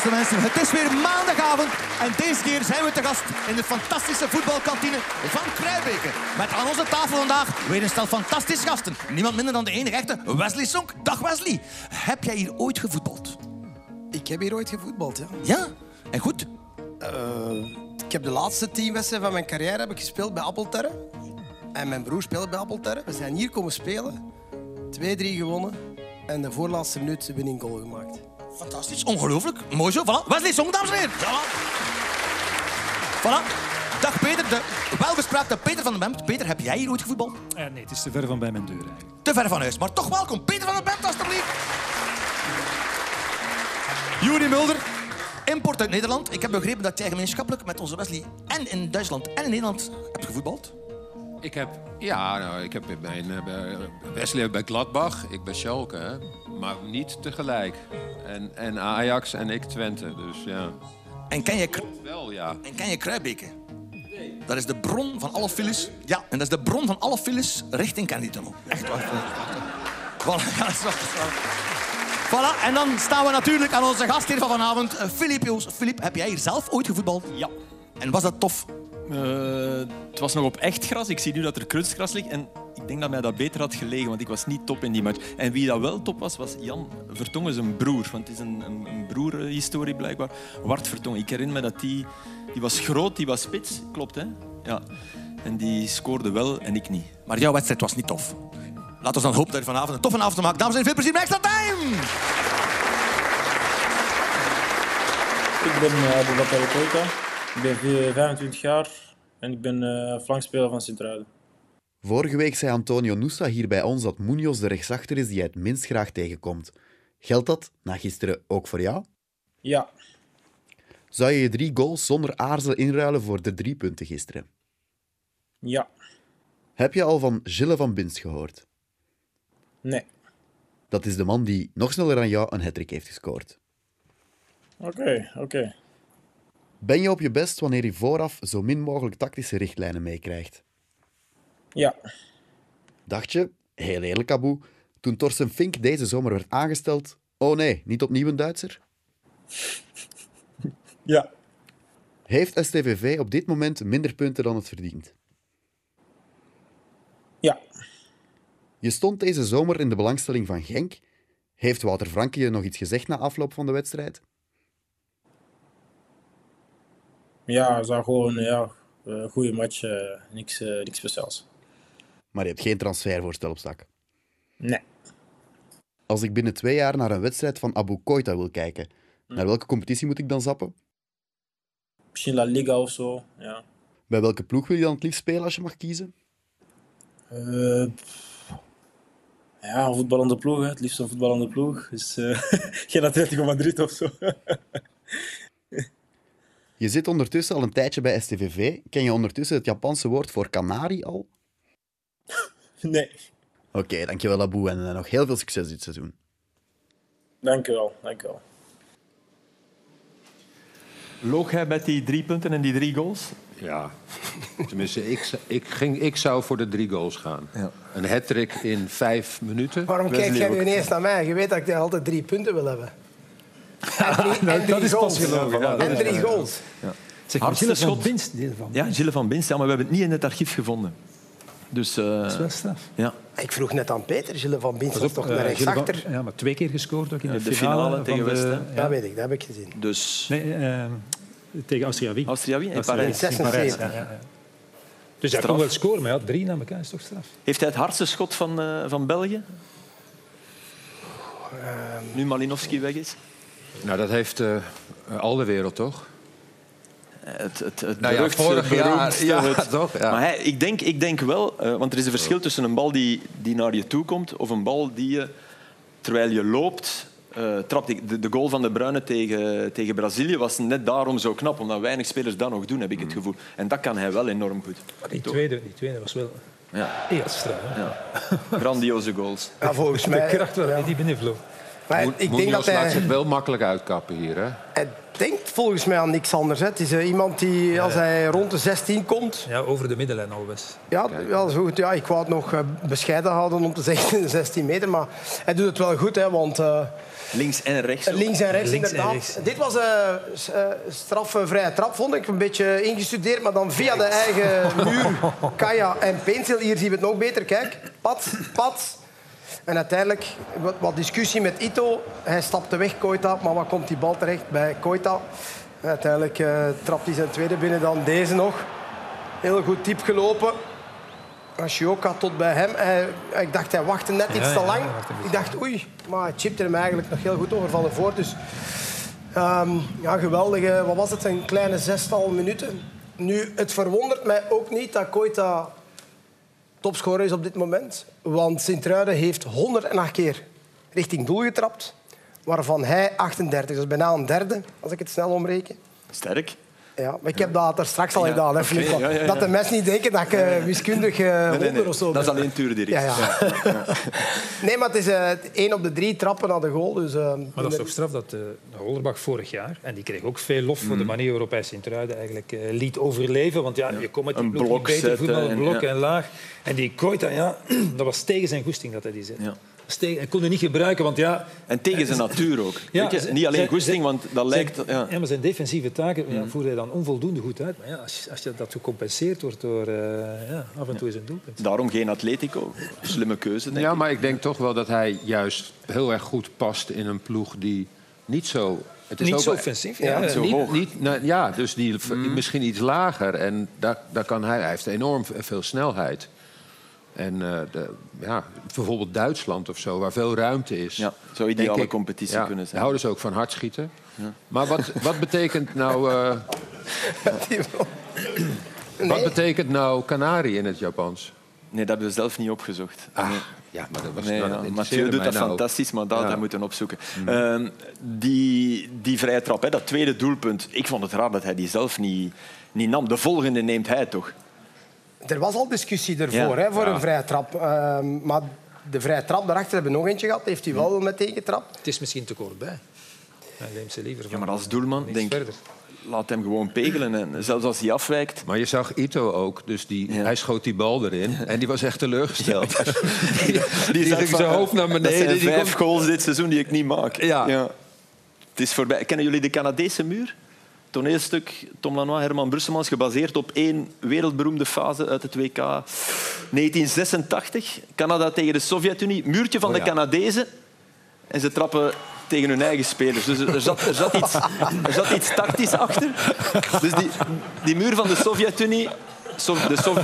Beste mensen, het is weer maandagavond en deze keer zijn we te gast in de fantastische voetbalkantine van Kruijbeke. Met aan onze tafel vandaag weer een stel fantastische gasten. Niemand minder dan de enige echte Wesley Sonk. Dag Wesley. Heb jij hier ooit gevoetbald? Ik heb hier ooit gevoetbald, ja. Ja? En goed? Uh, ik heb de laatste tien wedstrijden van mijn carrière heb ik gespeeld bij Appelterre. En mijn broer speelde bij Appelterre. We zijn hier komen spelen. 2-3 gewonnen. En de voorlaatste minuut de winning goal gemaakt. Fantastisch, ongelooflijk. Mooi zo. Voilà. Wesley Song, dames en heren. Voilà. voilà. Dag Peter, de welbespraakte Peter van den Bemt. Peter, heb jij hier ooit gevoetbald? Uh, nee, het is te ver van bij mijn deur eigenlijk. Te ver van huis, maar toch welkom. Peter van den Bemt, alstublieft. Juri Mulder, import uit Nederland. Ik heb begrepen dat jij gemeenschappelijk met onze Wesley en in Duitsland en in Nederland hebt gevoetbald. Ik heb, ja, nou, ik heb bij, bij Wesley bij Gladbach, ik bij Schalke, hè, maar niet tegelijk. En, en Ajax en ik Twente, dus ja. En ken je, wel, ja. En ken je Kruibeke? Nee. Dat is de bron van alle files. Ja, en dat is de bron van alle files richting Candy-tunnel. Echt waar. Voilà, en dan staan we natuurlijk aan onze gast hier van vanavond, Filip Joos. Filip, heb jij hier zelf ooit gevoetbald? Ja. En was dat tof? Uh, het was nog op echt gras. Ik zie nu dat er kunstgras ligt. En ik denk dat mij dat beter had gelegen, want ik was niet top in die match. En wie dat wel top was, was Jan Vertongen, zijn broer. Want het is een, een, een broerhistorie blijkbaar. Wart Vertongen. Ik herinner me dat die... Die was groot, die was spits. Klopt, hè? Ja. En die scoorde wel en ik niet. Maar jouw wedstrijd was niet tof. Laten we dan hopen dat je vanavond een toffe avond te maken. Dames en heren, veel plezier met Extra Time! Ik ben uh, Boubacar Koita. Ik ben 25 jaar en ik ben uh, flankspeler van Sint-Truiden. Vorige week zei Antonio Nusa hier bij ons dat Munoz de rechtsachter is die hij het minst graag tegenkomt. Geldt dat na gisteren ook voor jou? Ja. Zou je je drie goals zonder aarzelen inruilen voor de drie punten gisteren? Ja. Heb je al van Gilles van Binst gehoord? Nee. Dat is de man die nog sneller dan jou een hattrick heeft gescoord. Oké, okay, oké. Okay. Ben je op je best wanneer je vooraf zo min mogelijk tactische richtlijnen meekrijgt? Ja. Dacht je, heel eerlijk Abu, toen Torsten Fink deze zomer werd aangesteld, oh nee, niet opnieuw een Duitser? Ja. Heeft STVV op dit moment minder punten dan het verdient? Ja. Je stond deze zomer in de belangstelling van Genk. Heeft Wouter Franke je nog iets gezegd na afloop van de wedstrijd? Ja, het was gewoon ja, een goede match. Uh, niks, uh, niks speciaals. Maar je hebt geen transfervoorstel op zak? Nee. Als ik binnen twee jaar naar een wedstrijd van Abu Koita wil kijken, hm. naar welke competitie moet ik dan zappen? Misschien La Liga of zo, ja. Bij welke ploeg wil je dan het liefst spelen als je mag kiezen? Uh, ja, een voetballende ploeg. Hè. Het liefst een voetballende ploeg. Dus, geen Atletico Madrid of zo. Je zit ondertussen al een tijdje bij STVV. Ken je ondertussen het Japanse woord voor kanarie al? Nee. Oké, okay, dankjewel Abu en nog heel veel succes dit seizoen. Dankjewel, dankjewel. Loog hij met die drie punten en die drie goals? Ja, tenminste, ik, ik, ging, ik zou voor de drie goals gaan. Ja. Een hat in vijf minuten. Waarom kijk jij nu ineens naar mij? Je weet dat ik altijd drie punten wil hebben. En drie dat is pas. Ja, en drie goals. Ja. Zeg, maar Gilles van Binst. Ja, Gilles van Binst, ja, maar we hebben het niet in het archief gevonden. Dus, uh, dat is wel straf. Ja. Ik vroeg net aan Peter, Gilles van Binst was toch uh, naar rechtsachter? Ja, maar twee keer gescoord ook in de, de finale, finale tegen West. Ja. Dat weet ik, dat heb ik gezien. Dus... Nee, uh, tegen Austria Wien. Austria Wien in Parijs. 76. Ja, ja, dus hij kon wel scoren, maar ja, drie na elkaar is toch straf. Heeft hij het hardste schot van, uh, van België? Um, nu Malinowski weg is? Nou, dat heeft uh, al de wereld, toch? Het, het, het nou ja, berucht, vorig beroemd, jaar, ja, het, toch? Ja. Maar hij, ik, denk, ik denk wel, uh, want er is een verschil tussen een bal die, die naar je toe komt of een bal die je, terwijl je loopt, uh, trapt. De, de goal van De Bruyne tegen, tegen Brazilië was net daarom zo knap, omdat weinig spelers dat nog doen, heb ik het gevoel. En dat kan hij wel enorm goed. Die tweede, die tweede was wel ja. heel straf. Ja. Grandioze goals. Ja, volgens mij... De kracht wel, ja. die binnenvloog. Maar Mo- ik denk dat laat hij... zich wel makkelijk uitkappen hier, hè? Hij denkt volgens mij aan niks anders. Hè. Het is eh, iemand die, als hij rond de 16 komt... Ja, over de middenlijn alweer. Ja, ja, zo goed. ja, ik wou het nog eh, bescheiden houden om te zeggen 16 meter. Maar hij doet het wel goed, hè, want eh, Links en rechts. ook. links en rechts Links en inderdaad. rechts. Dit was een uh, strafvrije trap, vond ik. Een beetje ingestudeerd, maar dan via de eigen muur. Kaya en Pencil. Hier zien we het nog beter. Kijk, pat, pat. En uiteindelijk wat, wat discussie met Ito. Hij stapte weg, Koita. Maar wat komt die bal terecht bij Koita? Uiteindelijk eh, trapt hij zijn tweede binnen dan deze nog. Heel goed diep gelopen. Ashioka tot bij hem. Hij, ik dacht, hij wachtte net iets te lang. ik dacht, oei. Maar hij chipte hem eigenlijk nog heel goed over van de voort. Dus ehm, ja, geweldige, wat was het, een kleine zestal minuten. Nu, het verwondert mij ook niet dat Koita topscorer is op dit moment. Want Sint-Truiden heeft 108 keer richting doel getrapt. Waarvan hij 38. Dus bijna een derde, als ik het snel omreken. Sterk. Ja, maar ik heb dat er straks al Ja, gedaan. Hè, oké, Filip. ja, ja, ja. Dat de mensen niet denken dat ik eh, wiskundig eh Nee, nee, of zo Dat is alleen tuurdirect. Ja, ja. nee, maar het is eh, één op de drie trappen naar de goal. Dus, eh, Maar dat is toch straf dat uh, Hollerbach vorig jaar, en die kreeg ook veel lof Mm. voor de manier waarop hij Sint-Truiden eigenlijk eh, liet overleven. Want ja, je kon met die blok beter en- blok ja. en laag. En die Koita, ja, dat was tegen zijn goesting dat hij die zet. Hij kon die niet gebruiken, want ja... En tegen zijn natuur ook. Ja, Weet je, niet alleen goesting, want dat lijkt... Ja. ja, maar zijn defensieve taken ja, Mm. voerde hij dan onvoldoende goed uit. Maar ja, als, als je dat gecompenseerd wordt door eh, ja, af en toe eens een doelpunt. Daarom geen Atletico. Slimme keuze, denk Ja, ik. maar ik denk toch wel dat hij juist heel erg goed past in een ploeg die niet zo... Het is Niet ook zo offensief. Ja, Ja, niet zo niet, hoog. niet, nou, ja, dus die misschien iets lager. En daar, daar kan hij, hij heeft enorm veel snelheid. En eh, de, ja, bijvoorbeeld Duitsland of zo, waar veel ruimte is. Ja, zou denk ideale ik- competitie ja, kunnen zijn. Daar houden ze ook van hard schieten. Maar wat, wat betekent nou... eh, Wat betekent nou kanarie in het Japans? Nee, dat hebben we zelf niet opgezocht. Ah, Nee. ja, maar dat was Nee, ja. Mathieu doet dat nou. fantastisch, maar dat Ja. hadden we moeten opzoeken. Ehm, die, die vrije trap, hè, dat tweede doelpunt, ik vond het raar dat hij die zelf niet, niet nam. De volgende neemt hij toch? Er was al discussie ervoor, Ja. hè, voor Ja. een vrije trap. Ehm, maar de vrije trap, daarachter hebben we nog eentje gehad. Heeft hij wel meteen getrapt. Het is misschien te kort bij. Hij neemt ze liever Ja, van maar als doelman, denk verder. laat hem gewoon pegelen. En zelfs als hij afwijkt... Maar je zag Ito ook, dus die, Ja. hij schoot die bal erin en die was echt teleurgesteld. die, die, ging van, zijn hoofd naar Dat beneden. zijn Die vijf goals dit seizoen die ik niet maak. Ja. Het is voorbij. Kennen jullie de Canadese muur? Toneelstuk Tom Lanois, Herman Brusselmans, gebaseerd op één wereldberoemde fase uit het WK 1986. Canada tegen de Sovjet-Unie. Muurtje van Oh de. Canadezen. En ze trappen tegen hun eigen spelers. Dus er zat, er zat, iets, er zat iets tactisch achter. Dus die, die muur van de Sovjet-Unie... Sov- de Sov-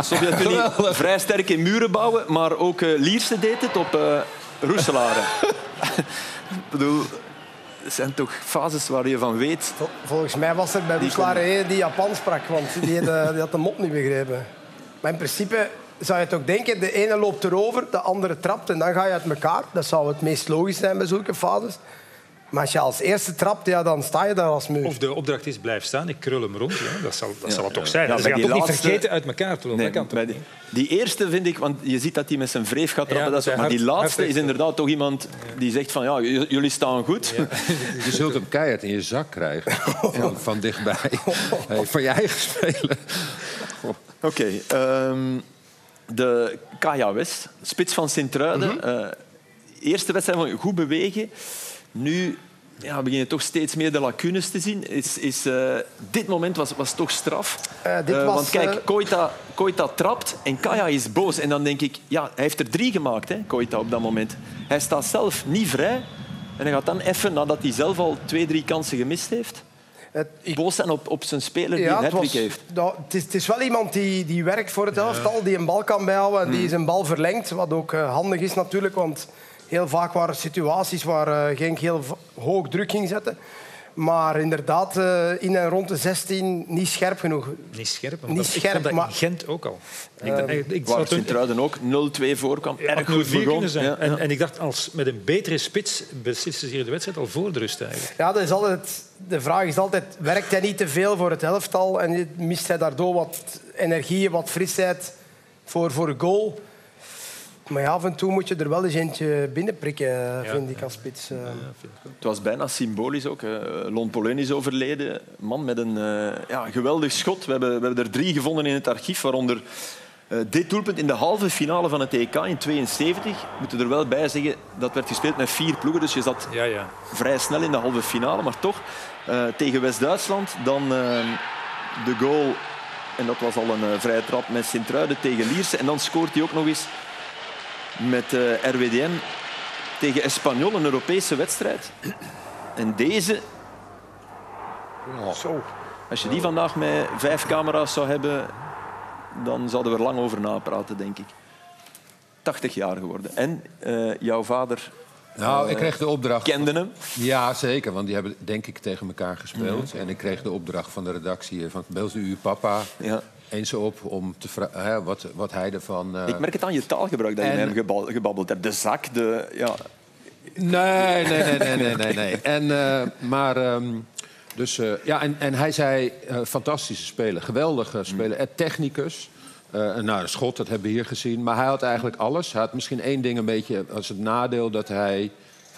Sovjet-Unie vrij sterk in muren bouwen, maar ook eh, Lierse deed het op Roeselare. Ik bedoel, zijn toch fases waar je van weet. Vol- Volgens mij was er bij Roeslaar een die Japan sprak, want die had, de- die had de mop niet begrepen. Maar in principe zou je toch denken, de ene loopt erover, de andere trapt en dan ga je uit elkaar. Dat zou het meest logisch zijn bij zulke fases. Maar als je als eerste trapt, ja, dan sta je daar als muur. Of de opdracht is blijf staan, ik krul hem rond. Ja, dat zal, dat zal het toch zijn. Ja, Ze gaan toch niet vergeten uit elkaar te lopen. Nee, die, die eerste vind ik, want je ziet dat hij met zijn vreef gaat trappen. Ja, dat is, maar die laatste is inderdaad toch iemand die zegt van ja, jullie staan goed. Je zult hem keihard in je zak krijgen. Van, van dichtbij. Hey, van je eigen spelen. Oké, ehm, de Kaya West, spits van Sint-Truiden. Eh, eerste wedstrijd van goed bewegen. Nu ja, beginnen je toch steeds meer de lacunes te zien. Is, is, eh, dit moment was, was toch straf. Eh, dit Eh, was, want kijk, Koita, Koita trapt en Kaya is boos. En dan denk ik, ja, hij heeft er drie gemaakt, hè, Koita, op dat moment. Hij staat zelf niet vrij. En hij gaat dan even, nadat hij zelf al twee, drie kansen gemist heeft, Het- ik- boos zijn op, op zijn speler die Ja, een was, heeft. dat- het, is, het is wel iemand die, die werkt voor het elftal, die een bal kan bijhouden en Hmm. die zijn bal verlengt. Wat ook handig is natuurlijk, want heel vaak waren situaties waar eh, Genk heel hoog druk ging zetten. Maar inderdaad, eh, in en rond de 16 niet scherp genoeg. Niet scherp. maar Niet dat- ik scherp, vond dat maar- in Gent ook al. Ik, dacht eigenlijk- ik Waar zat toen- Sint-Truiden ook 0-2 voorkwam. Ja, Erg goed 0-4 begon. kunnen zijn. Ja, En, ja. en ik dacht, als met een betere spits beslissen ze hier de wedstrijd al voor de rust eigenlijk. Ja, dat is altijd, de vraag is altijd, werkt hij niet te veel voor het elftal en mist hij daardoor wat energie, wat frisheid voor, voor een goal? Maar ja, af en toe moet je er wel eens eentje binnenprikken, vind ik, als spits. eh. Het was bijna symbolisch ook. hè. Lon Polen is overleden. Man met een eh, ja, geweldig schot. We hebben, we hebben er drie gevonden in het archief, waaronder eh, dit doelpunt in de halve finale van het EK in 72. We moeten er wel bij zeggen, dat werd gespeeld met vier ploegen, dus je zat Ja, ja. vrij snel in de halve finale. Maar toch, eh, tegen West-Duitsland, dan eh, de goal... En dat was al een eh, vrije trap met Sint-Truiden tegen Lierse. En dan scoort hij ook nog eens met eh, RWDM tegen Espanyol, een Europese wedstrijd. En deze, Zo. als je die vandaag met vijf camera's zou hebben, dan zouden we er lang over napraten, denk ik. 80 jaar geworden. En eh, jouw vader Nou, ik kreeg de opdracht. kende hem. Ja, zeker, want die hebben denk ik tegen elkaar gespeeld. En ik kreeg de opdracht van de redactie van belt u uw papa Ja. Eens op om te vragen wat, wat hij ervan... eh, Ik merk het aan je taalgebruik dat je met hem gebabbeld hebt. De zak, de... Ja. Nee, nee, nee, nee, nee, nee. nee. En, eh, maar, ehm, dus, eh, ja, en, en hij zei, eh, fantastische speler, geweldige speler. En technicus. Eh, nou, de schot, dat hebben we hier gezien. Maar hij had eigenlijk alles. Hij had misschien één ding een beetje als het nadeel... dat hij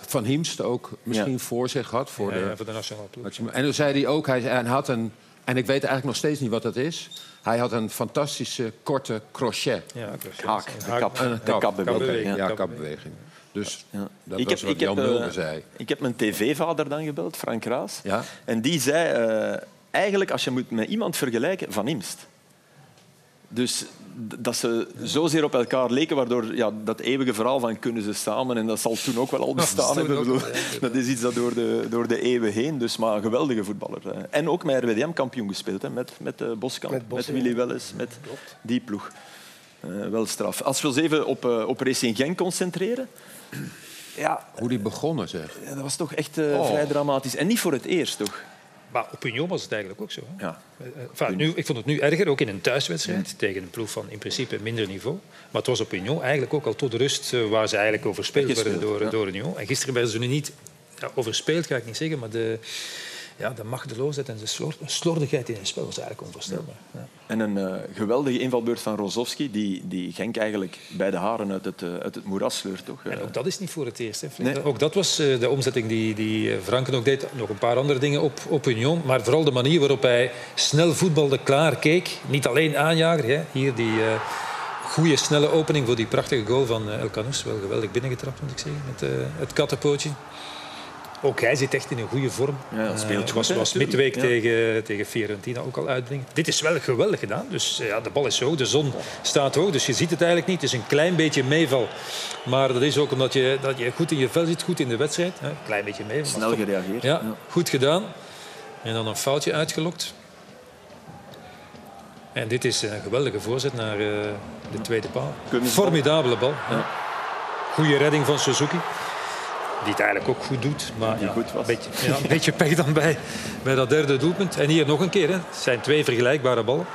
Van Hiemst ook misschien Ja. voor zich had. Voor Ja, de, ja, voor de nationale ploeg. En toen zei hij ook, hij, hij had een... En ik weet eigenlijk nog steeds niet wat dat is. Hij had een fantastische korte crochet. Ja. Haak, de kap, Een kap- kapbeweging. Ja. Kapbeweging. Dus Ja. dat Ik was heb- wat ik heb, Jan eh, Mulder zei. Ik heb mijn tv-vader dan gebeld, Frank Raas. Ja? En die zei, eh, eigenlijk als je moet met iemand vergelijken, Van Imst. Dus dat ze zozeer op elkaar leken, waardoor ja, dat eeuwige verhaal van kunnen ze samen, en dat zal toen ook wel al bestaan hebben. bedoel, dat is iets dat door de, door de eeuwen heen, dus maar een geweldige voetballer. hè. En ook met RWDM kampioen gespeeld, hè, met, met eh, Boskamp, Met Willy ja. Welles, met die ploeg. Eh, wel straf. Als we ons even op, eh, op Racing Genk concentreren. Ja, Hoe die begonnen, zeg. ja, dat was toch echt eh, Oh. vrij dramatisch. En niet voor het eerst, toch? Maar op Union was het eigenlijk ook zo. Hè? Ja. Eh, enfin, nu, ik vond het nu erger, ook in een thuiswedstrijd tegen een ploeg van in principe minder niveau. Maar het was op Union eigenlijk ook al tot de rust eh, waar ze eigenlijk overspeeld werden door, ja. door Union. En gisteren werden ze nu niet ja, overspeeld, ga ik niet zeggen, maar de, ja, de machteloosheid en de slor- slordigheid in het spel was eigenlijk onvoorstelbaar. Ja. En een eh, geweldige invalbeurt van Rozovski, die, die Genk eigenlijk bij de haren uit het, eh, uit het moeras sleurt. Toch? En ook dat is niet voor het eerst. Hè. Nee. Ook dat was eh, de omzetting die, die Franken ook deed. Nog een paar andere dingen op, op Union. Maar vooral de manier waarop hij snel voetbalde, klaar keek. Niet alleen aanjager. Hè. Hier die goede, snelle opening voor die prachtige goal van El. Wel geweldig binnengetrapt, moet ik zeggen, met het kattenpootje. Ook hij zit echt in een goede vorm. Ja, dat speelt Eh, goed, was, was midweek Ja. tegen, tegen Fiorentina ook al uitbrengen. Dit is wel geweldig gedaan. Dus eh, ja, de bal is zo, de zon staat hoog, dus je ziet het eigenlijk niet. Het is een klein beetje meeval. Maar dat is ook omdat je, dat je goed in je vel zit, goed in de wedstrijd. Een klein beetje meeval. snel gereageerd. Ja, goed gedaan. En dan een foutje uitgelokt. En dit is een geweldige voorzet naar eh, de tweede paal. Formidabele bal. Ja. Goede redding van Suzuki. Die het eigenlijk ook goed doet. Maar ja, goed was. Een beetje, ja, een beetje pech dan bij, bij dat derde doelpunt. En hier nog een keer. Hè. Het zijn twee vergelijkbare ballen.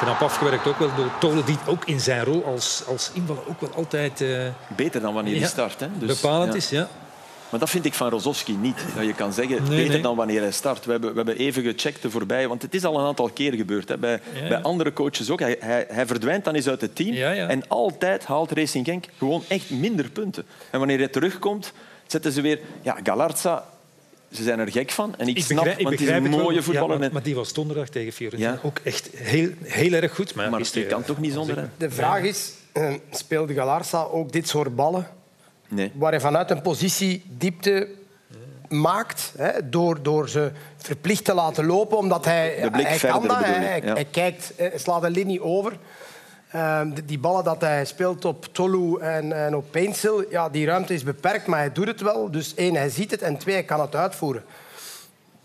Knap afgewerkt ook wel door Tolen, die ook in zijn rol als, als invaller ook wel altijd eh, Beter dan wanneer hij Ja. start. Hè? Dus, bepalend is. Ja. Maar dat vind ik van Rozovski niet. Dat je kan zeggen, Nee, beter nee. dan wanneer hij start. We hebben, we hebben even gecheckt er voorbij, want het is al een aantal keer gebeurd. Hè. Bij, Ja, ja. bij andere coaches ook. Hij, hij, hij verdwijnt dan eens uit het team. Ja, ja. En altijd haalt Racing Genk gewoon echt minder punten. En wanneer hij terugkomt, zetten ze weer... Ja, Galarza, ze zijn er gek van. En ik, snap, begrijp- want het is een mooie Ja, voetballer. maar, en- maar die was donderdag tegen Fiorentina Ja. ook echt heel, heel erg goed. Maar, ja, maar je kan toch niet zonder... De vraag is, eh, speelde Galarza ook dit soort ballen Nee. waar hij vanuit een positie diepte maakt, hè, door, door ze verplicht te laten lopen, omdat hij, De blik hij verder kan dat. Hij, ja. kijkt, hij slaat een linie over. Ehm, die- die ballen dat hij speelt op Tolu en, en op Painsil, ja, die ruimte is beperkt, maar hij doet het wel. Dus één, hij ziet het en twee, hij kan het uitvoeren.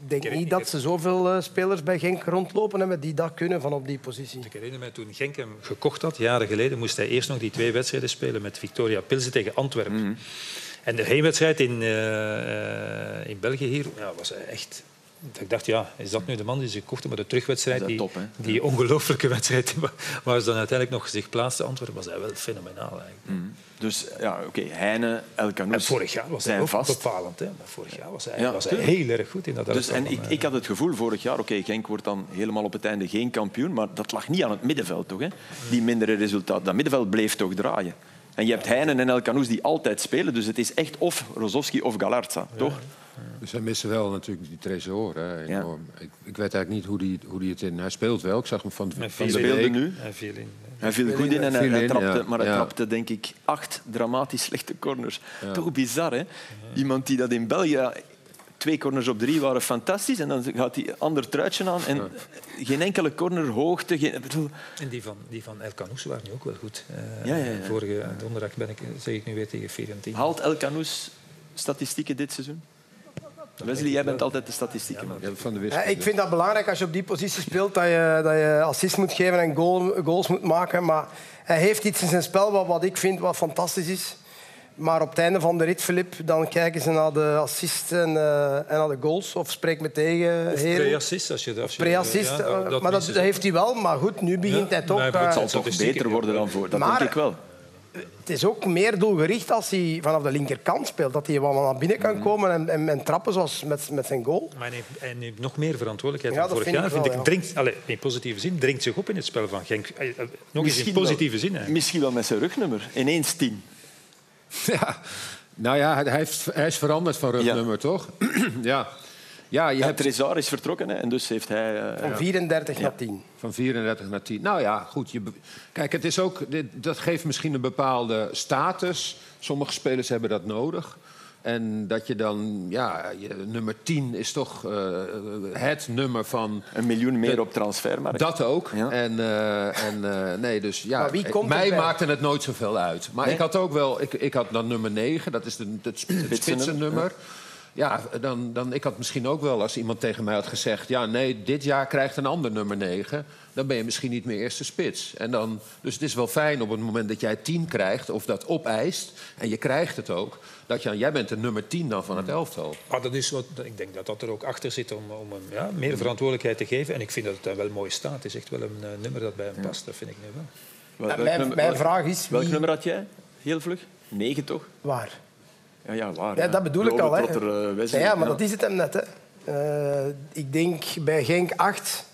Ik denk niet dat ze zoveel eh, spelers bij Genk rondlopen hebben die dat kunnen van op die positie. Ik herinner me toen Genk hem gekocht had, jaren geleden, moest hij eerst nog die twee wedstrijden spelen met Victoria Pilsen tegen Antwerpen. Mhm. En de heenwedstrijd in, eh, eh, in België hier ja, was hij echt Ik dacht, ja, is dat nu de man die ze kochten? Maar de terugwedstrijd, die, top, die ongelooflijke wedstrijd waar ze dan uiteindelijk nog zich plaatste, Antwerpen, was hij wel fenomenaal eigenlijk. Dus ja, oké, Heine, El En Canoes vorig jaar was hij ook vast. bepalend. Hè? Maar vorig jaar was hij, Ja, was hij heel erg goed in dat Dus, en ik, eh, ik had het gevoel vorig jaar, oké, Genk wordt dan helemaal op het einde geen kampioen, maar dat lag niet aan het middenveld, toch? Hè? Die mindere resultaten. Dat middenveld bleef toch draaien. En je hebt Heinen en El Canoes die altijd spelen, dus het is echt of Rozovski of Galarza, toch? Dus hij miste wel natuurlijk die tresor. Hè, Ja. enorm. Ik, ik weet eigenlijk niet hoe die, hoe die het in... Hij speelt wel. Ik zag hem van, Hij van viel de week. nu. Hij viel in. Hij viel goed in en hij, trapte, maar hij trapte denk ik acht dramatisch slechte corners. Toch bizar, hè? Iemand die dat in België... Twee corners op drie waren fantastisch en dan gaat hij een ander truitje aan en geen enkele corner hoogte. Geen, En die van, die van El Canoes waren nu ook wel goed. Eh, Ja, ja, ja. Vorige donderdag ben ik, zeg ik nu weer tegen Fiorentina. haalt El Canoes statistieken dit seizoen? Wesley, jij bent altijd de statistieken. man. Ja, van de Ja, ik vind dat belangrijk als je op die positie speelt, dat je, dat je assist moet geven en goal, goals moet maken. Maar hij heeft iets in zijn spel wat, wat ik vind wat fantastisch is. Maar op het einde van de rit, Filip, dan kijken ze naar de assist en, eh, en naar de goals. Of spreek me tegen, pre-assist. Als je, je, Pre-assist, ja, eh, maar dat, minstens- dat heeft hij wel. Maar goed, nu begint Ja, hij toch... maar eh, Het zal toch beter worden dan voor, dat Maar- denk ik wel. Het is ook meer doelgericht als hij vanaf de linkerkant speelt. Dat hij wat naar binnen Mhm. kan komen en, en, en trappen zoals met, met zijn goal. Maar hij neemt nog meer verantwoordelijkheid Ja, dan vorig vind jaar. ik wel, vind ik, ja. dringt, allez, in positieve zin dringt zich op in het spel van Genk. Eh, eh, Nog eens in wel- positieve zin. Hè. Misschien wel met zijn rugnummer. Ineens tien. Ja. Nou ja, hij, heeft, hij is veranderd van rugnummer, toch? ja. Ja, je hebt Trezor is vertrokken hè, en dus heeft hij... eh, Van 34 naar 10. van 34 naar 10. Nou ja, goed. Je, kijk, het is ook, dit, dat geeft misschien een bepaalde status. Sommige spelers hebben dat nodig. En dat je dan, ja, je, nummer 10 is toch eh, het nummer van een miljoen meer op transfermarkt. Dat ook. Ja. En, eh, en eh, nee, dus ja, Maar wie komt mij maakte het nooit zoveel uit. Maar Nee? ik had ook wel, ik, ik had dan nummer 9, dat is de, het, het spitsennummer. Ja, dan, dan, ik had misschien ook wel, als iemand tegen mij had gezegd... ja, nee, dit jaar krijgt een ander nummer 9... dan ben je misschien niet meer eerste spits. En dan, dus het is wel fijn op het moment dat jij 10 krijgt... of dat opeist, en je krijgt het ook... dat je, jij bent de nummer 10 dan van het elftal. Maar dat is wat, ik denk dat dat er ook achter zit om, om hem ja, meer verantwoordelijkheid te geven. En ik vind dat het wel mooi staat. Het is echt wel een eh, nummer dat bij hem past. Dat vind ik nu wel. Welk Mijn, nummer- mijn welk- vraag is... Welk wie- nummer had jij? Heel vlug? Negen toch? Waar? Ja, ja waar. Ja, dat bedoel ik al. Hè. Eh, Wesley. Ja, ja, maar dat is het hem net. Hè. Eh, ik denk bij Genk 8,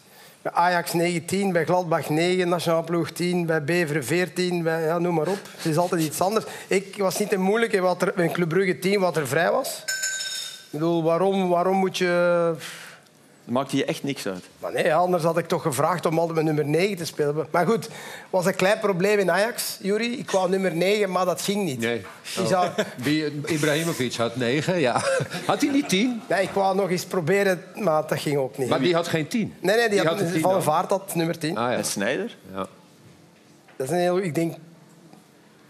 bij Ajax 19, bij Gladbach 9, Nationaal Ploeg 10, bij Beveren 14, bij, ja, noem maar op. Het is altijd iets anders. Ik was niet te moeilijk in wat er, in Club Brugge 10 wat er vrij was. Ik bedoel, waarom, waarom moet je... Dat maakte je echt niks uit. Maar nee, anders had ik toch gevraagd om altijd met nummer 9 te spelen. Maar goed, was een klein probleem in Ajax, Jury. Ik wou nummer 9, maar dat ging niet. Nee. Die zou... Ibrahimovic had 9, ja. Had hij niet 10? Nee, ik wou nog eens proberen, maar dat ging ook niet. Maar die had geen 10. Nee, nee, die, Die had, had Van dan. der Vaart had nummer 10. Ah, ja. En Snijder? Ja. Dat is een heel, ik denk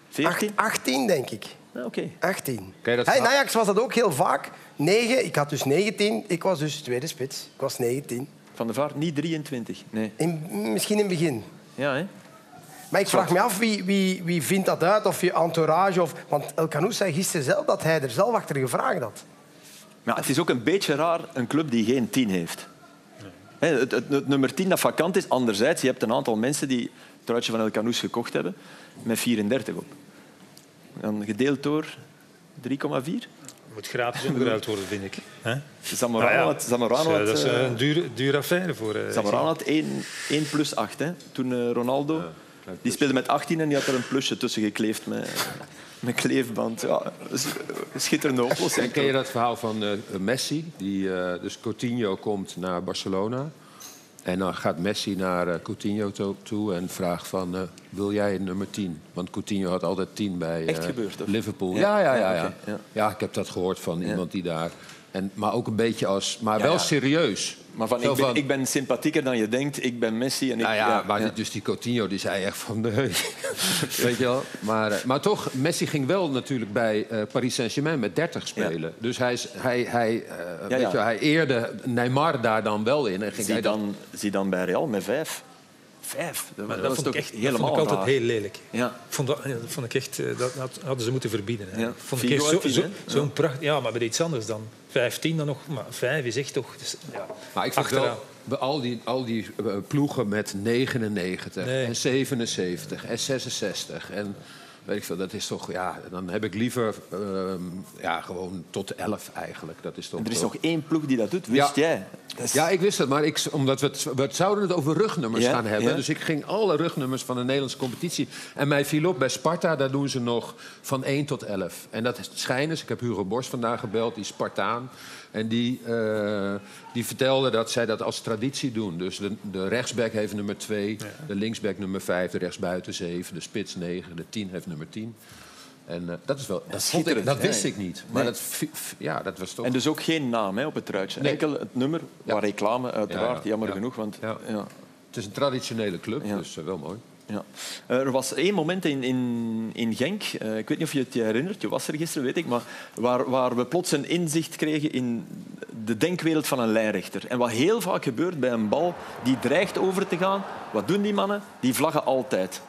14? acht- 18, denk ik. Ja, Oké. 18. Ken je dat Hey, in? Ajax was dat ook heel vaak. 9, ik had dus 19. Ik was dus tweede spits. Ik was 19. Van de Vaart niet 23. Nee. In, misschien in het begin. Ja, hè? Maar ik vraag me af, wie, wie, wie vindt dat uit? Of je entourage... Of, want El Canoes zei gisteren zelf dat hij er zelf achter gevraagd had. Maar het is ook een beetje raar, een club die geen 10 heeft. Hè, Het, het, het nummer 10 dat vakant is. Anderzijds, je hebt een aantal mensen die het truitje van El Canoes gekocht hebben met 34 op. Dan gedeeld door 3,4. moet gratis omgeruild worden, vind ik. Hè? Zamorano Nou ja, had, Zamorano is, had, dat is eh, een dure, dure affaire voor... eh, Zamorano had 1, 1 plus 8. Hè. Toen eh, Ronaldo... die speelde met 18 en die had er een plusje tussen gekleefd met, met kleefband. Ja, schitterende oplossing. En ken je dat verhaal van eh, Messi? Die, eh, dus Coutinho komt naar Barcelona. En dan gaat Messi naar eh, Coutinho to- toe en vraagt van... eh, wil jij nummer 10? Want Coutinho had altijd 10 bij Echt eh, gebeurd? Liverpool. Ja, Ja, ja, ja. ja, Ja, ik heb dat gehoord van iemand die daar... En, maar ook een beetje als... Maar wel serieus. Maar van, ik, ben, ik ben sympathieker dan je denkt, ik ben Messi. En ik, Nou ja, maar ja. dus die Coutinho die zei echt van nee. Weet je wel? Maar, eh, maar toch, Messi ging wel natuurlijk bij eh, Paris Saint-Germain met 30 spelen. Dus hij, is- hij, hij, Ja, weet ja. Je, hij eerde Neymar daar dan wel in. En ging Zie hij dan... dan, zie dan bij Real met vijf. Vijf. Dat, Maar dat dat was vond ik echt dat helemaal vond ik altijd raar. heel lelijk. Ja. Ik Vond dat, dat vond ik echt, eh, dat had- hadden ze moeten verbieden. hè. Ja. Vond ik had zo, tien, zo, hè? zo'n pracht. Ja, maar bij iets anders dan. Vijftien dan nog, maar vijf is echt toch. dus, ja, Maar ik wel, bij al die, al die eh, ploegen met 99 Nee. en 77 en 66 en weet ik veel, dat is toch, ja, dan heb ik liever ehm, ja, gewoon tot 11 eigenlijk. Dat is toch, En er is toch- nog één ploeg die dat doet, wist Ja. jij? Dat Ja, ik wist het, maar ik, omdat we het, we het zouden het over rugnummers gaan hebben. Dus ik ging alle rugnummers van de Nederlandse competitie. En mij viel op bij Sparta, daar doen ze nog van 1 tot 11. En dat schijnen, ik heb Hugo Borst vandaag gebeld, die Spartaan. En die, eh, die vertelde dat zij dat als traditie doen. Dus de, de rechtsback heeft nummer 2, de linksback nummer 5, de rechtsbuiten 7, de spits 9, de 10 heeft nummer 10. En eh, dat is wel. Dat, ik, wist ik niet. Maar Nee. dat, ja, dat was toch. En dus ook geen naam hè, op het truitje. Nee. Enkel het nummer, Ja. waar reclame uiteraard, Ja, ja. jammer Ja. genoeg. Want. Het is een traditionele club, dus eh, wel mooi. Ja. Eh, Er was één moment in, in, in Genk, ik weet niet of je het je herinnert, je was er gisteren, weet ik, maar waar, waar we plots een inzicht kregen in de denkwereld van een lijnrechter. En wat heel vaak gebeurt bij een bal die dreigt over te gaan, wat doen die mannen? Die vlaggen altijd.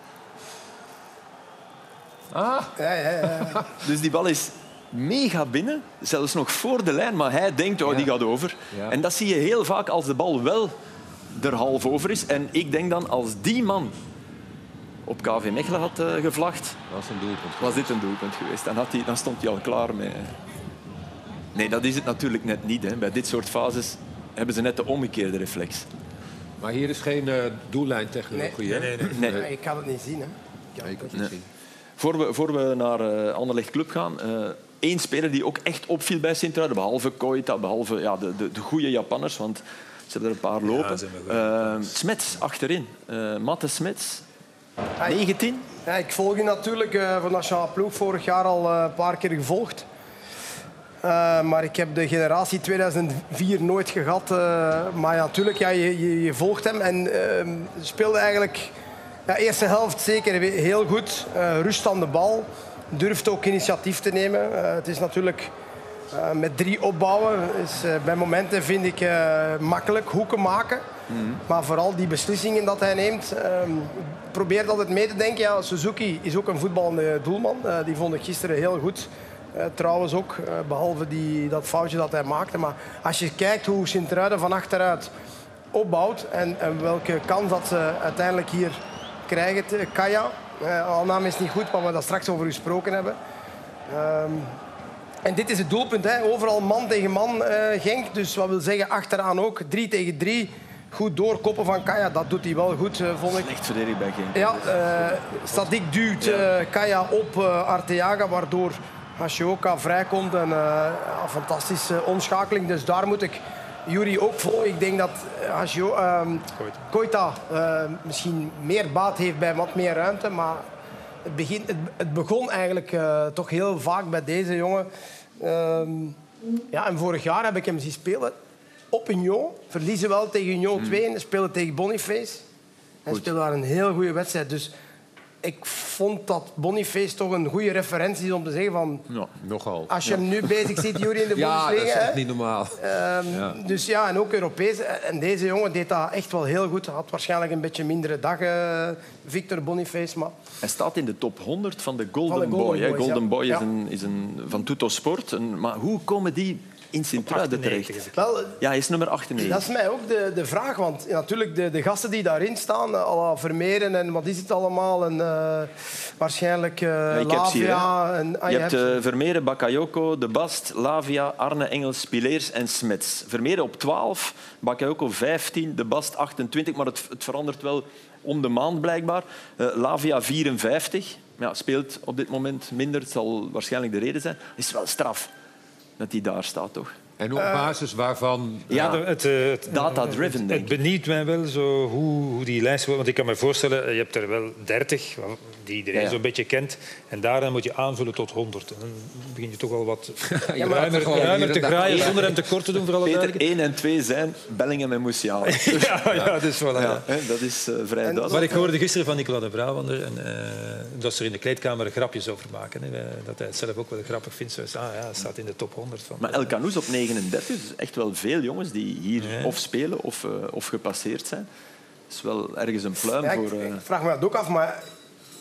Ja, ja, ja. Dus die bal is mega binnen, zelfs nog voor de lijn, maar hij denkt, oh, die gaat over. Ja. En dat zie je heel vaak als de bal wel er half over is. En ik denk dan, als die man op KV Mechelen had eh, gevlacht, Dat was een doelpunt. was dit een doelpunt geweest. Dan, had hij, dan stond hij al klaar mee. Nee, dat is het natuurlijk net niet. Hè. Bij dit soort fases hebben ze net de omgekeerde reflex. Maar hier is geen eh doellijntechnologie, hè? Nee, nee, nee. Nee. Nee, Ik kan het niet zien. Hè. Ik kan Nee, ik het kan het niet zien. Voor we, voor we naar eh Anderlecht Club gaan, eh één speler die ook echt opviel bij Sint-Truiden, behalve Koita, behalve ja, de, de, de goede Japanners, want ze hebben er een paar lopen. goeie Eh, Smets achterin, Eh Matte Smets, Ai. 19. Ja, ik volg je natuurlijk eh, voor Nationale Ploeg vorig jaar al eh, een paar keer gevolgd. Eh, maar ik heb de generatie 2004 nooit gehad. eh, maar ja, natuurlijk, ja, je, je, je volgt hem. En eh, speelde eigenlijk de eerste helft zeker heel goed. Eh, rust aan de bal. Durft ook initiatief te nemen. Eh, het is natuurlijk eh, met drie opbouwen. Is, bij momenten vind ik makkelijk hoeken maken. Maar vooral die beslissingen dat hij neemt. ehm probeert altijd mee te denken. Ja, Suzuki is ook een voetballende doelman. Die vond ik gisteren heel goed. Trouwens ook, eh, behalve die, dat foutje dat hij maakte. Maar als je kijkt hoe Sint-Truiden van achteruit opbouwt en, en welke kans dat ze uiteindelijk hier krijgen. te- Kaya, eh aanname is niet goed, maar we dat straks over gesproken hebben. Ehm, en dit is het doelpunt. Hè. Overal man tegen man eh, Genk. Dus wat wil zeggen, achteraan ook. Drie tegen drie. Goed doorkoppen van Kaya. Dat doet hij wel goed, eh, vond ik. Echt verdedigd bij Genk. Ja, eh Sadik duwt eh, Kaya op eh, Arteaga, waardoor Hashioka vrijkomt. En, eh, fantastische omschakeling. Dus daar moet ik Jury ook volgen. Ik denk dat ehm, Koita eh, misschien meer baat heeft bij wat meer ruimte. Maar het, begin, het, het begon eigenlijk eh, toch heel vaak bij deze jongen. Ehm, ja, en vorig jaar heb ik hem zien spelen op Union. Verliezen wel tegen Union 2 en spelen tegen Boniface. Hij speelde daar een heel goede wedstrijd. Dus ik vond dat Boniface toch een goede referentie is om te zeggen van... Ja. Nogal. Als je hem nu bezig ziet, Jury, in de Ja, dat is Bundesliga... echt hè. niet normaal. Ehm, Dus ja, en ook Europees. En deze jongen deed dat echt wel heel goed. Had waarschijnlijk een beetje mindere dag, eh, Victor Boniface. Maar Hij staat in de top 100 van de Golden, Van de Golden Boy. hè. Boys, Golden ja. Boy is, Ja. een, is een, van Tutto Sport. Een, maar hoe komen die in Sint-Truiden 98 terecht? wel, Ja, hij is nummer 98. dat is mij ook de, de vraag. Want natuurlijk, de, de gasten die daarin staan, eh, à la Vermeeren en wat is het allemaal? En, eh, waarschijnlijk eh ik heb ze hier, Lavia. en, ah, Je hebt ze. eh, Vermeeren, Bakayoko, De Bast, Lavia, Arne Engels, Pileers en Smets. Vermeeren op 12, Bakayoko 15, De Bast 28, maar het, het verandert wel om de maand blijkbaar. Eh, Lavia 54, ja, speelt op dit moment minder, het zal waarschijnlijk de reden zijn. is wel straf dat hij daar staat, toch? En op basis waarvan... Ja, het, eh, het, Data-driven, het, het benieuwt mij wel zo hoe, hoe die lijst wordt. Want ik kan me voorstellen, je hebt er wel 30 die iedereen Ja, ja. zo'n beetje kent. En daarna moet je aanvullen tot 100. En dan begin je toch wel wat Ja, maar ruimer, te en graaien Ja. zonder hem tekort te doen, voor alle Peter, duidelijkheid. 1 en 2 zijn Bellingham en Musiala. Ja, ja, dus voilà. Hè, dat is eh, vrij duidelijk. Maar ik hoorde gisteren van Nicola de Brabander en, eh, dat ze er in de kleedkamer grapjes over maken. Hè. Eh, Dat hij het zelf ook wel grappig vindt. Zoals, ah ja, staat in de top 100 van. Maar El Canoes op 39, dus echt wel veel jongens die hier Ja. of spelen of, eh, of gepasseerd zijn. is wel ergens een pluim Ja, ik, voor... eh, ik vraag me dat ook af, maar...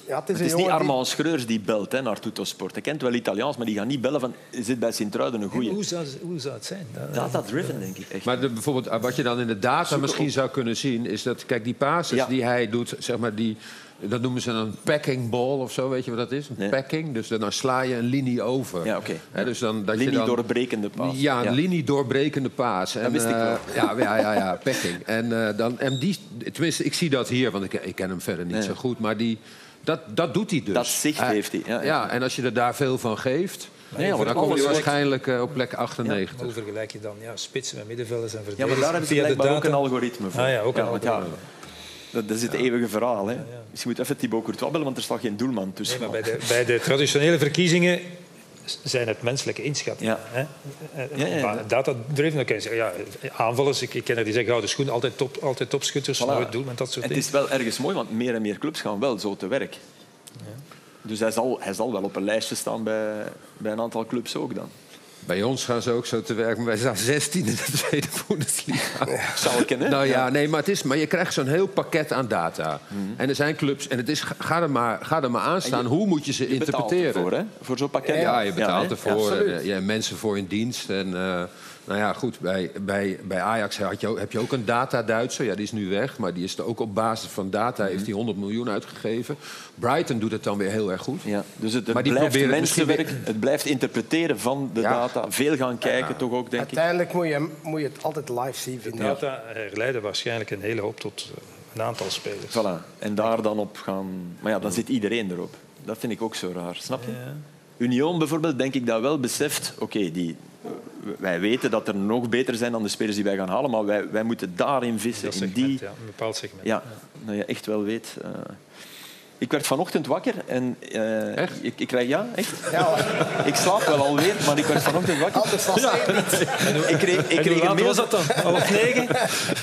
Ja, het is, Het is niet die- Armand Schreurs die belt hè, naar Tuttosport. Hij kent wel Italiaans, maar die gaat niet bellen van... Zit bij Sint-Truiden een goeie. Hoe zou, hoe zou het zijn? Dat- Data-driven, denk ik. Echt. Maar de, bijvoorbeeld, eh, wat je dan in de data Zoek misschien op. zou kunnen zien, is dat, kijk, die passes Ja. die hij doet, zeg maar, die, dat noemen ze een packing ball of zo, weet je wat dat is? Een Nee. packing, dus dan sla je een linie over. Ja, oké. Hè, dus dan, dat je Linie dan, doorbrekende paas. Ja, een linie doorbrekende paas. En, wist ik eh, wel. ja, ja, ja, ja, packing. En, eh, dan, en die, tenminste, ik zie dat hier, want ik, ik ken hem verder niet Nee. zo goed, maar die, dat, dat doet hij dus. Dat zicht heeft hij, ja, ja. Ja, en als je er daar veel van geeft, Nee, ja, maar dan kom je waarschijnlijk eh, op plek 98. Hoe vergelijk je dan ja, spitsen met middenvelders en Ja, verdedigers? maar daar hebben ze via de blijkbaar ook een algoritme voor. Ah ja, ook een algoritme. dat, dat is het eeuwige verhaal. Hè. Dus je moet even Thibaut Courtois bellen, want er staat geen doelman tussen. Nee, maar bij de, bij de traditionele verkiezingen zijn het menselijke inschattingen. Ja. Hè? Ja, ja, ja. Kan je zeggen, ja, aanvallers, ik, ik ken er die zeggen, gouden schoen, altijd, top, altijd topschutters, Voilà. nooit doel met dat soort En het is wel ergens mooi, want meer en meer clubs gaan wel zo te werk. Dus hij zal, hij zal wel op een lijstje staan bij, bij een aantal clubs ook dan. Bij ons gaan ze ook zo te werk, maar wij staan 16 in de tweede Bundesliga. Schalke, hè? Nou ja, nee, maar, het is, maar je krijgt zo'n heel pakket aan data. En er zijn clubs, en het is, ga, er maar, ga er maar aan staan. Hoe moet je ze Je betaalt interpreteren? ervoor, hè? Voor zo'n pakket. Ja, je betaalt ervoor. en, je hebt mensen voor in dienst. En, eh, nou ja, goed, bij, bij, bij Ajax had je heb je ook een data-Duitser. Ja, die is nu weg, maar die is er ook op basis van data... heeft hij 100 miljoen uitgegeven. Brighton doet het dan weer heel erg goed. Ja, dus het, het Maar die blijft mensenwerk, het blijft interpreteren van de Ja. data. Veel gaan kijken, toch ook, denk ik. Uiteindelijk moet je, moet je het altijd live zien, vind ik. Data herleiden waarschijnlijk een hele hoop tot een aantal spelers. Voilà. En daar dan op gaan... Maar ja, dan zit iedereen erop. Dat vind ik ook zo raar, snap je? Union bijvoorbeeld, denk ik dat wel beseft... Oké, die... wij weten dat er nog beter zijn dan de spelers die wij gaan halen, maar wij, wij moeten daarin vissen, Dat in segment, die... ja, een bepaald segment. Ja, dat je echt wel weet. eh. Ik werd vanochtend wakker en... eh, Echt? Ik, ik krijg, ja, echt. Ja, Ik slaap wel alweer, maar ik werd vanochtend wakker. anders was Ik kreeg, ik kreeg hoe een laat mail... was dat dan? Half negen?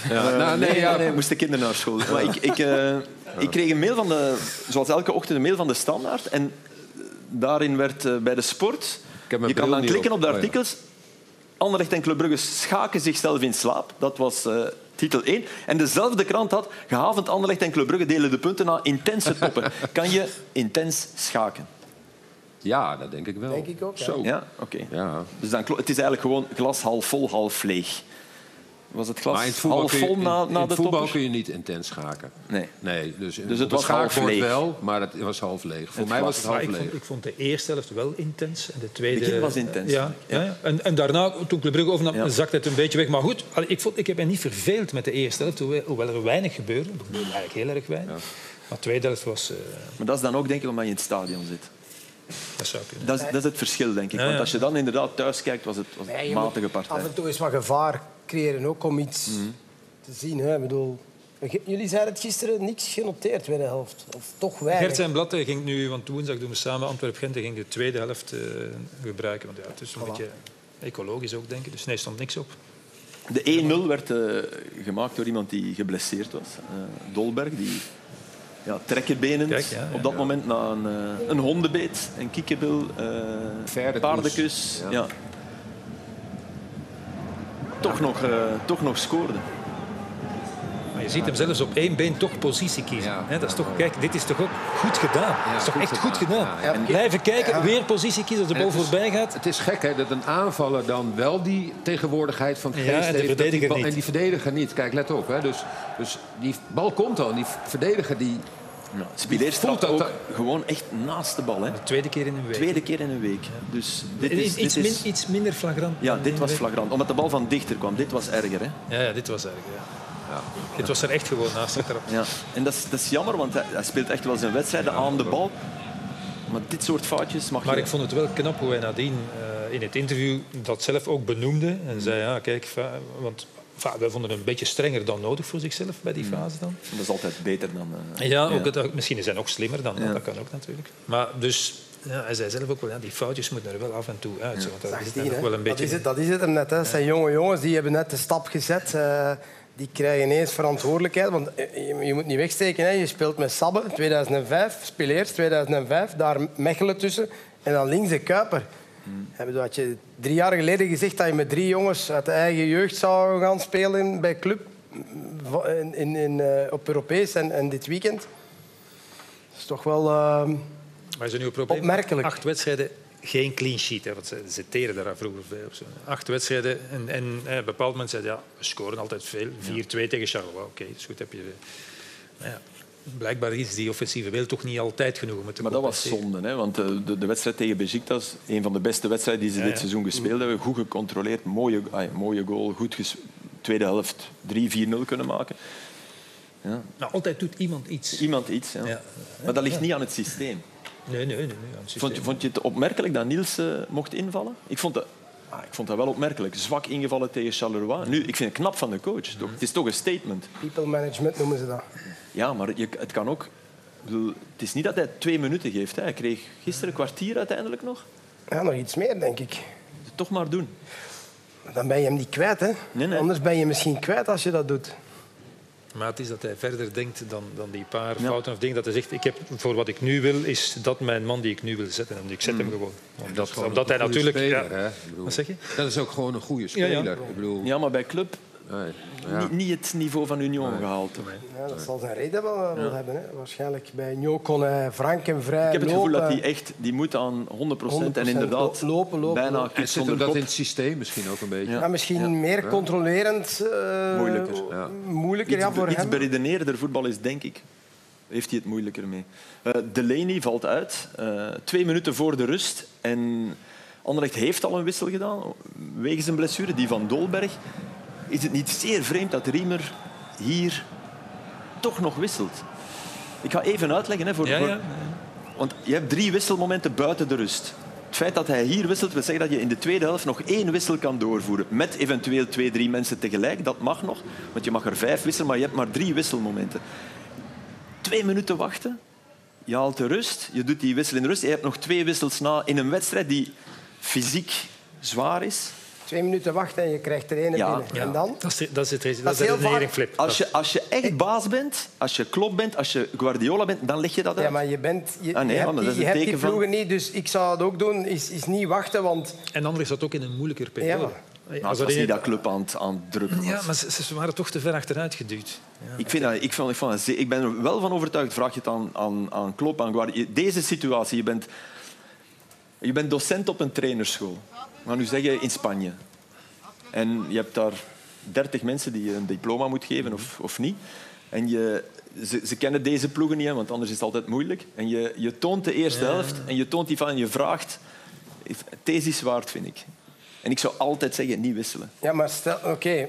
Ja, nou, nee, nee, ja, nee, moesten kinderen naar school. Maar ik, ik, eh, ik kreeg een mail van de, zoals elke ochtend, een mail van de Standaard. En daarin werd bij de sport. heb mijn Je kan dan klikken op. op de Oh, ja. artikels. Anderlecht en Club Brugge schaken zichzelf in slaap. Dat was eh, titel 1. En dezelfde krant had gehavend Anderlecht en Club Brugge delen de punten na intense toppen. kan je intens schaken? ja, dat denk ik wel. Denk ik ook, ja. Zo. Ja, oké. Ja. Dus dan, het is eigenlijk gewoon glas half vol, half leeg. Was het glas Maar in het voetbal, half kun je, vol in, na, in na het de voetbal toppers? kun je niet intens schaken. Nee. Nee, dus, Dus het het was half leeg. wel, maar het was half leeg. Voor Het mij was het half Maar ik, leeg. vond, ik vond de eerste helft wel intens. En de tweede... begin was intens, Ja, ja. ja. En, en daarna, toen Club Brugge overnam, Ja. zakte het een beetje weg. Maar goed, ik, vond, ik heb me niet verveeld met de eerste helft. Hoewel, er weinig gebeurde. Er gebeurde eigenlijk heel erg weinig. Maar de tweede helft was... eh, Maar dat is dan ook denk ik omdat je in het stadion zit. dat zou kunnen. Dat is, dat is het verschil, denk ik. Ja, Want als je dan inderdaad thuis kijkt, was het, was het matige partij. Af en toe eens wat gevaar creëren ook om iets Mhm. te zien. Hè. Ik bedoel, jullie zeiden het gisteren, niks genoteerd tweede helft. Of toch weinig. Gert zijn blad ging nu, want woensdag doen we samen Antwerp-Gent, ging de tweede helft eh, gebruiken. Want ja, het is een beetje ecologisch ook, denk ik. Dus nee, stond niks op. De 1-0 werd eh, gemaakt door iemand die geblesseerd was. Eh, Dolberg, die ja, trekkenbenend Kijk, ja, ja. op dat moment na een, een hondenbeet, een kikkebil, eh paardenkus. Ja. Ja. Toch, nog, eh, toch nog scoorde. Maar je ziet hem zelfs op één been toch positie kiezen. Ja. Hè, dat is toch, kijk, dit is toch ook goed gedaan. dat is toch goed echt goed gedaan. Ja, ja. En blijven kijken, weer positie kiezen als de bal het is- voorbij gaat. Het is gek hè, dat een aanvaller dan wel die tegenwoordigheid van geest Ja, en de heeft. die verdediger bal- niet. En die verdediger niet. Kijk, let op. Hè. Dus, dus die bal komt al. Die verdediger die... Ja, Spileer voelt staat dat ook dat- gewoon echt naast de bal. Hè. De tweede keer in een week. Tweede keer in een week. Dus dit is, iets, dit is, min- iets minder flagrant. ja, dit was flagrant. Omdat de bal van dichter kwam. Dit was erger. Hè. Ja, ja, dit was erg. Ja. Dit was er echt gewoon naast achteraf. Ja. En dat is, dat is jammer, want hij, hij speelt echt wel zijn wedstrijden aan de bal. Maar dit soort foutjes mag Maar je... ik vond het wel knap hoe hij nadien eh, in het interview dat zelf ook benoemde. En zei, ja, kijk, want va, wij vonden het een beetje strenger dan nodig voor zichzelf bij die fase dan. Dat is altijd beter dan... eh, Ja, ook, het- misschien is hij nog slimmer dan, Ja. dat kan ook natuurlijk. Maar dus, ja, hij zei zelf ook wel, ja, die foutjes moeten er wel af en toe uit. zo, Want dat is 18, nog hè. wel een dat, beetje... is het, dat is het er net. Hè. Dat zijn jonge jongens die hebben net de stap gezet. eh, die krijgen ineens verantwoordelijkheid. Want eh, je, je moet niet wegsteken. Hè. Je speelt met Sabbe 2005, Spileers 2005, daar Mechelen tussen. En dan links de Kuiper. Bedoel, Had je drie jaar geleden gezegd dat je met drie jongens uit de eigen jeugd zou gaan spelen bij club, in, in, in, eh, op Europees en, en dit weekend. Dat is toch wel... eh, Maar is probleem? Opmerkelijk. Acht wedstrijden, geen clean sheet. Hè, want ze ziteren daar vroeger bij. Of zo. Acht wedstrijden en, en eh, bepaald moment zei ja, we scoren altijd veel. 4-2 tegen Charleroi. Oké, dat is goed. Heb je, ja, blijkbaar is die offensieve wil toch niet altijd genoeg om het te Maar dat was zonde, hè? want de, de, de wedstrijd tegen Besiktas, een van de beste wedstrijden die ze Ja, dit ja. seizoen gespeeld hebben, goed gecontroleerd, mooie, mooie goal, goed tweede helft 3-4-0 kunnen maken. Ja. Nou, altijd doet iemand iets. Iemand iets, ja. Maar dat ligt niet aan het systeem. Nee, nee, nee. nee aan het systeem. Vond je, vond je het opmerkelijk dat Niels eh, mocht invallen? Ik vond, dat, ah, ik vond dat wel opmerkelijk. Zwak ingevallen tegen Charleroi. Nu, ik vind het knap van de coach. Toch? Het is toch een statement. people management noemen ze dat. Ja, maar je, het kan ook... bedoel, Het is niet dat hij twee minuten geeft. Hè. Hij kreeg gisteren een kwartier uiteindelijk nog. Ja, nog iets meer, denk ik. Toch maar doen. Dan ben je hem niet kwijt, hè? Nee, nee. Anders ben je misschien kwijt als je dat doet. Maar het is dat hij verder denkt dan, dan die paar fouten of dingen. Dat hij zegt, ik heb, voor wat ik nu wil, is dat mijn man die ik nu wil zetten. En ik zet hem gewoon. Dat Omdat, is gewoon omdat een hij goede natuurlijk... speler, ja. hè? Ik bedoel, Wat zeg je? Dat is ook gewoon een goede Ja, speler. ja. Ik bedoel, Ja, maar bij club nee, ja. niet, niet het niveau van Union gehaald. Ja, dat zal zijn reden wel, wel hebben. Hè. Waarschijnlijk bij Njo kon hij frank en vrij Ik heb het gevoel dat hij echt die moet aan 100%, en inderdaad lopen, lopen, bijna lopen. kip En zit zonder dat in het systeem misschien ook een beetje? Ja. Ja, misschien meer controlerend. eh, Moeilijker, ja. Moeilijker, Iets, ja, voor iets hem. beredeneerder voetbal is, denk ik, heeft hij het moeilijker mee. Eh Delaney valt uit, eh, twee minuten voor de rust. En Anderlecht heeft al een wissel gedaan, wegens een blessure, die van Dolberg. Is het niet zeer vreemd dat Riemer hier toch nog wisselt? Ik ga even uitleggen. Hè, voor, Ja, ja. Want je hebt drie wisselmomenten buiten de rust. Het feit dat hij hier wisselt, wil zeggen dat je in de tweede helft nog één wissel kan doorvoeren. Met eventueel twee, drie mensen tegelijk. Dat mag nog, want je mag er vijf wisselen, maar je hebt maar drie wisselmomenten. Twee minuten wachten, je haalt de rust, je doet die wissel in de rust. Je hebt nog twee wissels na in een wedstrijd die fysiek zwaar is. Twee minuten wachten en je krijgt er één Ja. binnen. Ja, En dan? Dat is, dat is het. Dat Dat is heel vaak- flip. Als je, als je echt baas bent, als je Klopp bent, als je Guardiola bent, dan leg je dat uit. Ja, maar je, bent, je, Ah, nee, je hebt dat die, is je een hebt die van- niet, dus ik zou het ook doen, is, is niet wachten, want En anderen zat ook in een moeilijker periode. Ja. Nou, het was niet dat club aan het, aan het drukken was. Ja, maar ze, ze waren toch te ver achteruit geduwd. Ja. Ik, vind dat, ik, vond, ik, zeer- ik ben er wel van overtuigd, vraag je het aan, aan, aan Klopp, aan Guardiola. Deze situatie, je bent, je bent docent op een trainerschool. Maar nu zeggen in Spanje. En je hebt daar 30 mensen die je een diploma moet geven of, of niet. En je, ze, ze kennen deze ploegen niet, want anders is het altijd moeilijk. En je, je toont de eerste helft en je toont die van en je vraagt... Deze is waard, vind ik. En ik zou altijd zeggen, niet wisselen. ja, maar stel, oké,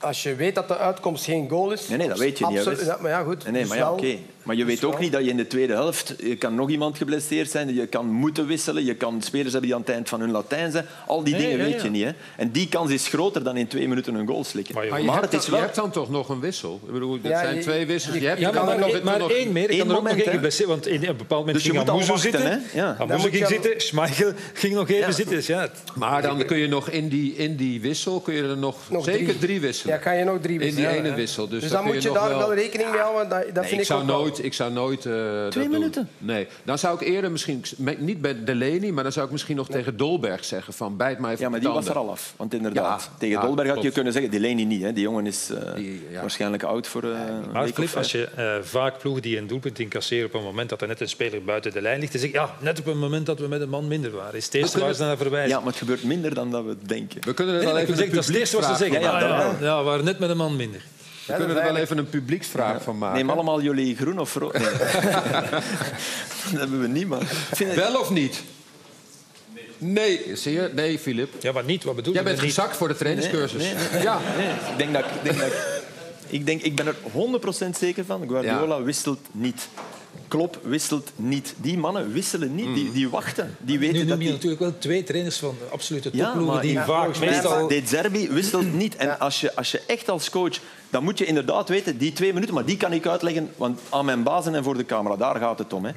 als je weet dat de uitkomst geen goal is. Nee, nee, dat weet je niet, absoluut- ja, maar ja, goed. Nee, nee, dus maar ja, oké. Maar je dus weet ook wel- niet dat je in de tweede helft... Je kan nog iemand geblesseerd zijn, je kan moeten wisselen, je kan spelers hebben die aan het eind van hun Latijn zijn. Al die Nee, dingen ja, weet ja. je niet. Hè. En die kans is groter dan in twee minuten een goal slikken. Maar je- Maar, het is dan, wel... je hebt dan toch nog een wissel? Ik bedoel, dat Ja, zijn je- twee wissels. je- Je hebt, je Ja, kan maar, er maar, nog- maar nog- één meer. Ik kan er ook nog moment, één hè. geblesseerd. Want in een bepaald moment Dus je ging Amuzo zitten. hè? Ja. Amuzo ging je- zitten. Schmeichel ging nog even zitten. Dus Maar dan kun je nog in die, in die wissel kun je er nog, Nog zeker drie. drie, wisselen. Ja, kan je nog drie in die wisselen. ene Ja, wissel. Dus, Dus dan moet je daar wel rekening mee houden. Dat, dat Nee, vind ik, ik zou ook wel. nooit, ik zou nooit eh, dat doen. minuten? Nee. Dan zou ik eerder misschien, niet bij Delaney, maar dan zou ik misschien nog tegen Dolberg zeggen van bijt mij even Ja, maar die was er al af. Want inderdaad, Ja, tegen ja, Dolberg had je kunnen zeggen... Delaney niet, hè. die jongen is eh, Die, ja. waarschijnlijk oud voor eh, een Maar als je vaak ploegen die een doelpunt incasseren op een moment dat er net een speler buiten de lijn ligt, dan zeg je, ja, net op een moment dat we met een man minder waren. Is het eerste waar ze naar verwijzen. Ja, maar het gebeurt minder dan dat we denken. We kunnen er Nee, wel even ik het eerste wat ze zeggen. Ja, ja, Ja, we waren net met een man minder. We kunnen er wel even een publieksvraag van maken. Neem allemaal jullie groen of rood. Nee. dat hebben we niet, man. Het- Wel of niet? Nee. Zie je? Nee, Filip. Ja, maar niet. Wat bedoel Jij je bent met niet? gezakt voor de trainingscursus. Nee, nee, Ja. Nee, ik denk dat ik, denk dat ik, ik, denk, ik ben er 100% zeker van. Guardiola wisselt niet. Klopp wisselt niet. Die mannen wisselen niet. Die, die wachten. Die weten Nu dat noem je die... natuurlijk wel twee trainers van de absolute Ja, topploegen maar die ja, vaak meestal... De Zerbi wisselt niet. En als je, als je echt als coach... Dan moet je inderdaad weten, die twee minuten, maar die kan ik uitleggen want aan mijn bazen en voor de camera. Daar gaat het om. Hè.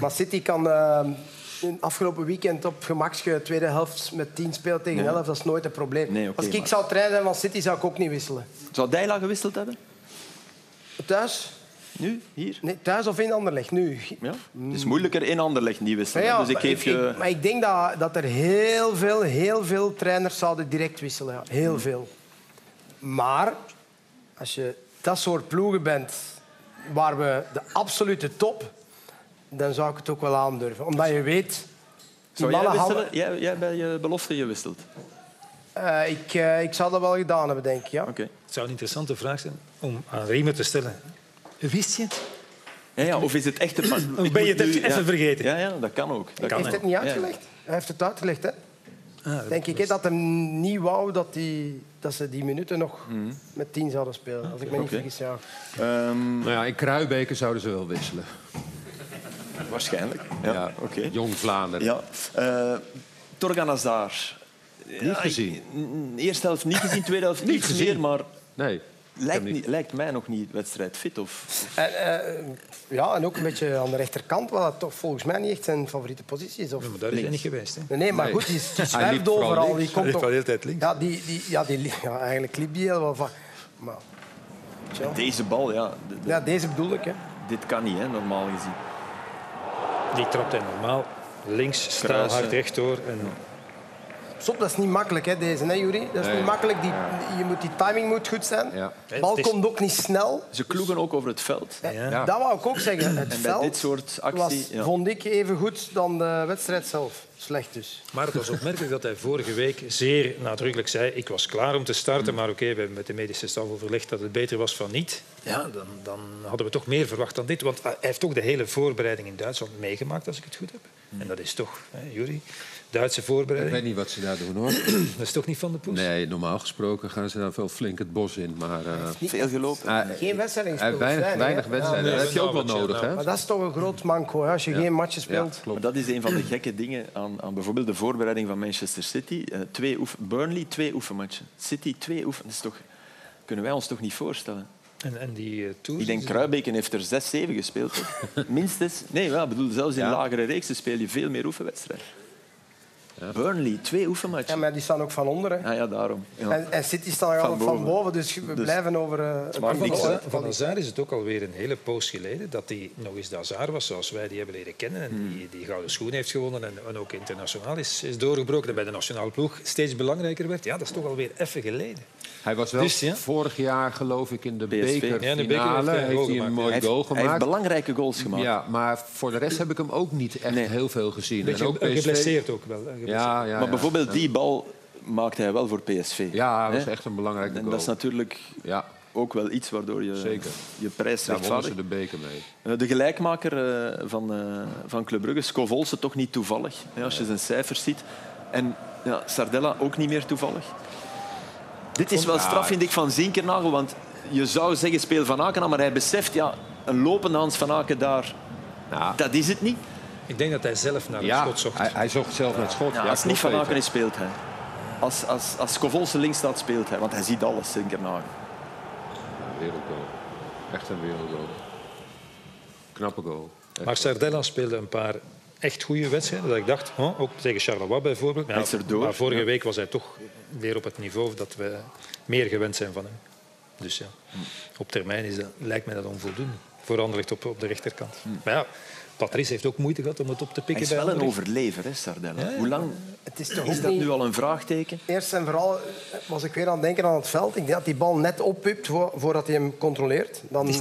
Maar City kan in afgelopen weekend op gemaksge tweede helft met 10 spelen tegen 11. Dat is nooit een probleem. Nee, Als ik maar- zou trainen van City, zou ik ook niet wisselen. Zou Dijla gewisseld hebben? Thuis? Nu? Hier? Nee, thuis of in Anderlecht? Nu. Ja? Het is moeilijker in Anderlecht niet wisselen. Ja, ja, dus ik maar geef je... maar ik denk dat, dat er heel veel, heel veel trainers zouden direct wisselen. Ja. Heel veel. Maar Als je dat soort ploegen bent waar we de absolute top, dan zou ik het ook wel aandurven. Omdat je weet... Die Zou jij wisselen? Jij, jij bij je belofte je wisselt. Eh, ik, eh, ik zou dat wel gedaan hebben, denk ik. Ja. Oké. Het zou een interessante vraag zijn om aan Riemer te stellen. Wist je het? Ja, ja, of is het echt een... Of ben je het even vergeten? Ja, ja, dat kan ook. Dat Kan, Heeft het niet uitgelegd? Hij heeft het uitgelegd, hè? denk ik, hè, dat hem niet wou dat, die, dat ze die minuten nog met tien zouden spelen. Als ik me niet vergis, ja. Ehm, Nou ja, in Kruijbeke zouden ze wel wisselen. waarschijnlijk. Ja, Ja, oké. Jong Vlaanderen. Ja. Eh Torgan Hazard. Niet gezien. Eerste helft niet gezien, tweede helft niet gezien. meer, maar Nee. Lijkt, niet. lijkt mij nog niet wedstrijdfit. Of... En, eh, ja, en ook een beetje aan de rechterkant, wat dat toch volgens mij niet echt zijn favoriete positie is. Of... Ja, maar daar is hij niet geweest. Hè? Nee, nee, maar Nee. goed, die, die zwerft vooral overal. Die komt toch... de hele tijd links. Ja, die, die, ja, die, ja, eigenlijk liep die heel wel van... Maar, tja. Deze bal, ja, Ja, deze bedoel ik. Hè. dit kan niet, hè, normaal gezien. Die trapt hij normaal links, Kruisen. straalhard rechtdoor. En Stop, dat is niet makkelijk, hè, deze, hè, Jury? Dat is Nee. niet makkelijk. Die, je moet, die timing moet goed zijn. Ja. De bal is- komt ook niet snel. Ze kloegen ook over het veld. Ja. Dat wou ik ook zeggen. Het En bij veld dit soort actie... was, ja. vond ik, even goed dan de wedstrijd zelf. Slecht dus. Maar het was opmerkelijk dat hij vorige week zeer nadrukkelijk zei ik was klaar om te starten, maar oké, we hebben met de medische staf overlegd dat het beter was van niet. Ja, dan, dan hadden we toch meer verwacht dan dit. Want hij heeft toch de hele voorbereiding in Duitsland meegemaakt, als ik het goed heb. En dat is toch, hè, Jury, Duitse Ik voorbereiding, weet niet wat ze daar doen hoor. dat is toch niet van de poes? Nee, normaal gesproken gaan ze daar wel flink het bos in. Maar eh, Veel gelopen. Geen wedstrijd hij gespeeld. heeft weinig, weinig, wedstrijden. Ja, dat heb je ook wel nodig, nou, hè? Maar dat is toch een groot manco, hè, als je geen matchen Ja, speelt. Maar dat is een van de gekke dingen aan, aan bijvoorbeeld de voorbereiding van Manchester City. Eh, twee oef- Burnley, twee oefenmatchen. City, twee oefen... Dat is toch, kunnen wij ons toch niet voorstellen? En, en die tours... Ik denk Kruijbeke heeft er zes, zeven gespeeld. toch? Minstens. Nee, ik bedoel, zelfs in Ja. lagere reeksen speel je veel meer oefenwedstrijden. Burnley, twee Ja, oefenmatchen. maar die staan ook van onder. Hè. Ah, ja, daarom. Ja. En, en City staat Van al van boven. boven. dus we Dus blijven over... eh, het Van, hè. Van Hazard is het ook alweer een hele poos geleden dat hij nog eens de Hazard was zoals wij die hebben leren kennen. En Hmm. die, die gouden schoen heeft gewonnen en, en ook internationaal is, is doorgebroken. En bij de nationale ploeg steeds belangrijker werd. Ja, dat is toch alweer even geleden. Hij was wel Dus, ja. vorig jaar, geloof ik, in de PSV. bekerfinale. Ja, in de beker heeft hij een heeft goal hij een gemaakt, Hij heeft, hij heeft belangrijke goals gemaakt. Ja, maar voor de rest heb ik hem ook niet echt Nee. heel veel gezien. Beetje en ook PSV. geblesseerd ook wel. geblesseerd. Ja, ja, maar ja. bijvoorbeeld die bal maakte hij wel voor PSV. Ja, dat was echt een belangrijke En goal. dat is natuurlijk Ja, ook wel iets waardoor je Zeker. je prijs daar ze rechtvaardigt. de beker mee. Eh, De gelijkmaker eh, van, eh, van Club Brugge, Scovolse, toch niet toevallig. hè, als je zijn cijfers ziet. En ja, Sardella ook niet meer toevallig. Dit is wel straf, vind ik, van Zinkernagel. Want je zou zeggen speel Van Aken aan, maar hij beseft, ja, een lopende Hans Van Aken daar, Nou, dat is het niet. Ik denk dat hij zelf naar ja, schot zocht. hij, hij zocht zelf naar het schot. Ja, Ja, als het niet Van Aken is, speelt hij. Als, als, als Scovolse links staat, speelt hij. Want hij ziet alles, Zinkernagel. Wereldgoal. Echt een wereldgoal. Knappe goal. Echt. Maar Sardella speelde een paar echt goede wedstrijden. Dat ik dacht, ook tegen Charleroi bijvoorbeeld. Maar vorige ja. week was hij toch weer op het niveau dat we meer gewend zijn van hem. Dus ja, op termijn is dat, lijkt mij dat onvoldoende. Voor Anderlecht op, op de rechterkant. Maar ja, Patrice heeft ook moeite gehad om het op te Hij pikken is bij wel een overlever, hè, Sardella. Ja, ja. Hoe lang Het is toch is dat niet... nu al een vraagteken? Eerst en vooral was ik weer aan het denken aan het veld. Ik denk dat die bal net oppupt voor, voordat hij hem controleert. Dan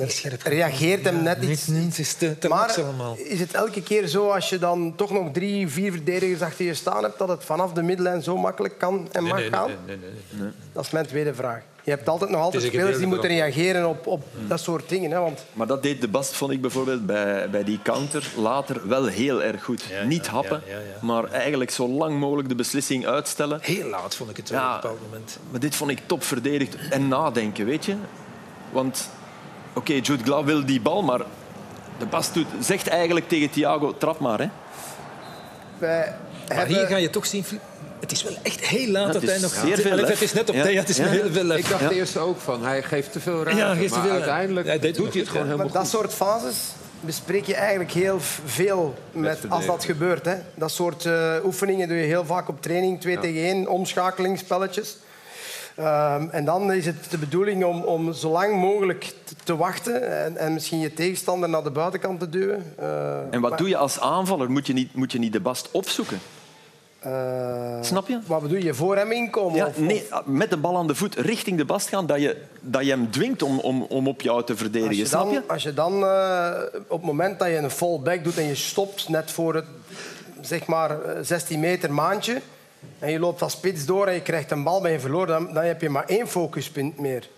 reageert hem net iets. Nee, het is te, te Maar allemaal. is het elke keer zo als je dan toch nog drie, vier verdedigers achter je staan hebt, dat het vanaf de middenlijn zo makkelijk kan en Nee, mag nee, gaan? nee, nee, nee, nee. Dat is mijn tweede vraag. Je hebt altijd nog altijd spelers die moeten reageren op, op dat soort dingen. Hè, want Maar dat deed de Bast, vond ik bijvoorbeeld, bij, bij die counter later wel heel erg goed. Ja, Niet ja, happen, ja, ja, ja. maar eigenlijk zo lang mogelijk de beslissing uitstellen. Heel laat vond ik het wel Ja. op een bepaald moment. Maar dit vond ik top verdedigd. En nadenken, weet je. Want, oké, Jude Glaw wil die bal, maar de Bast doet, zegt eigenlijk tegen Thiago, trap maar. Hè. wij Maar hebben... hier ga je toch zien... Het is wel echt heel laat dat het hij nog... zeer veel lef. Het is net op Ja. het is Ja. heel veel lef. Ik dacht eerst ook van, hij geeft te veel ruimte. Ja, maar veel uiteindelijk Hij doet hij het gewoon helemaal dat goed. soort fases bespreek je eigenlijk heel veel met, als dat gebeurt. Hè. Dat soort eh, oefeningen doe je heel vaak op training, twee tegen één, omschakelingsspelletjes. Ehm, en dan is het de bedoeling om, om zo lang mogelijk te, te wachten en, en misschien je tegenstander naar de buitenkant te duwen. Eh, En wat maar, doe je als aanvaller? Moet je niet, moet je niet de Bast opzoeken? Eh, Snap je? Wat bedoel je? Voor hem inkomen? Ja, of- nee, met de bal aan de voet richting de bast gaan, dat je, dat je hem dwingt om, om, om op jou te Als verdedigen. je Snap je? dan, als je dan eh, op het moment dat je een fallback doet en je stopt net voor het zeg maar eh, 16 meter maandje en je loopt als spits door en je krijgt een bal bij je verloren, dan, dan heb je maar één focuspunt meer.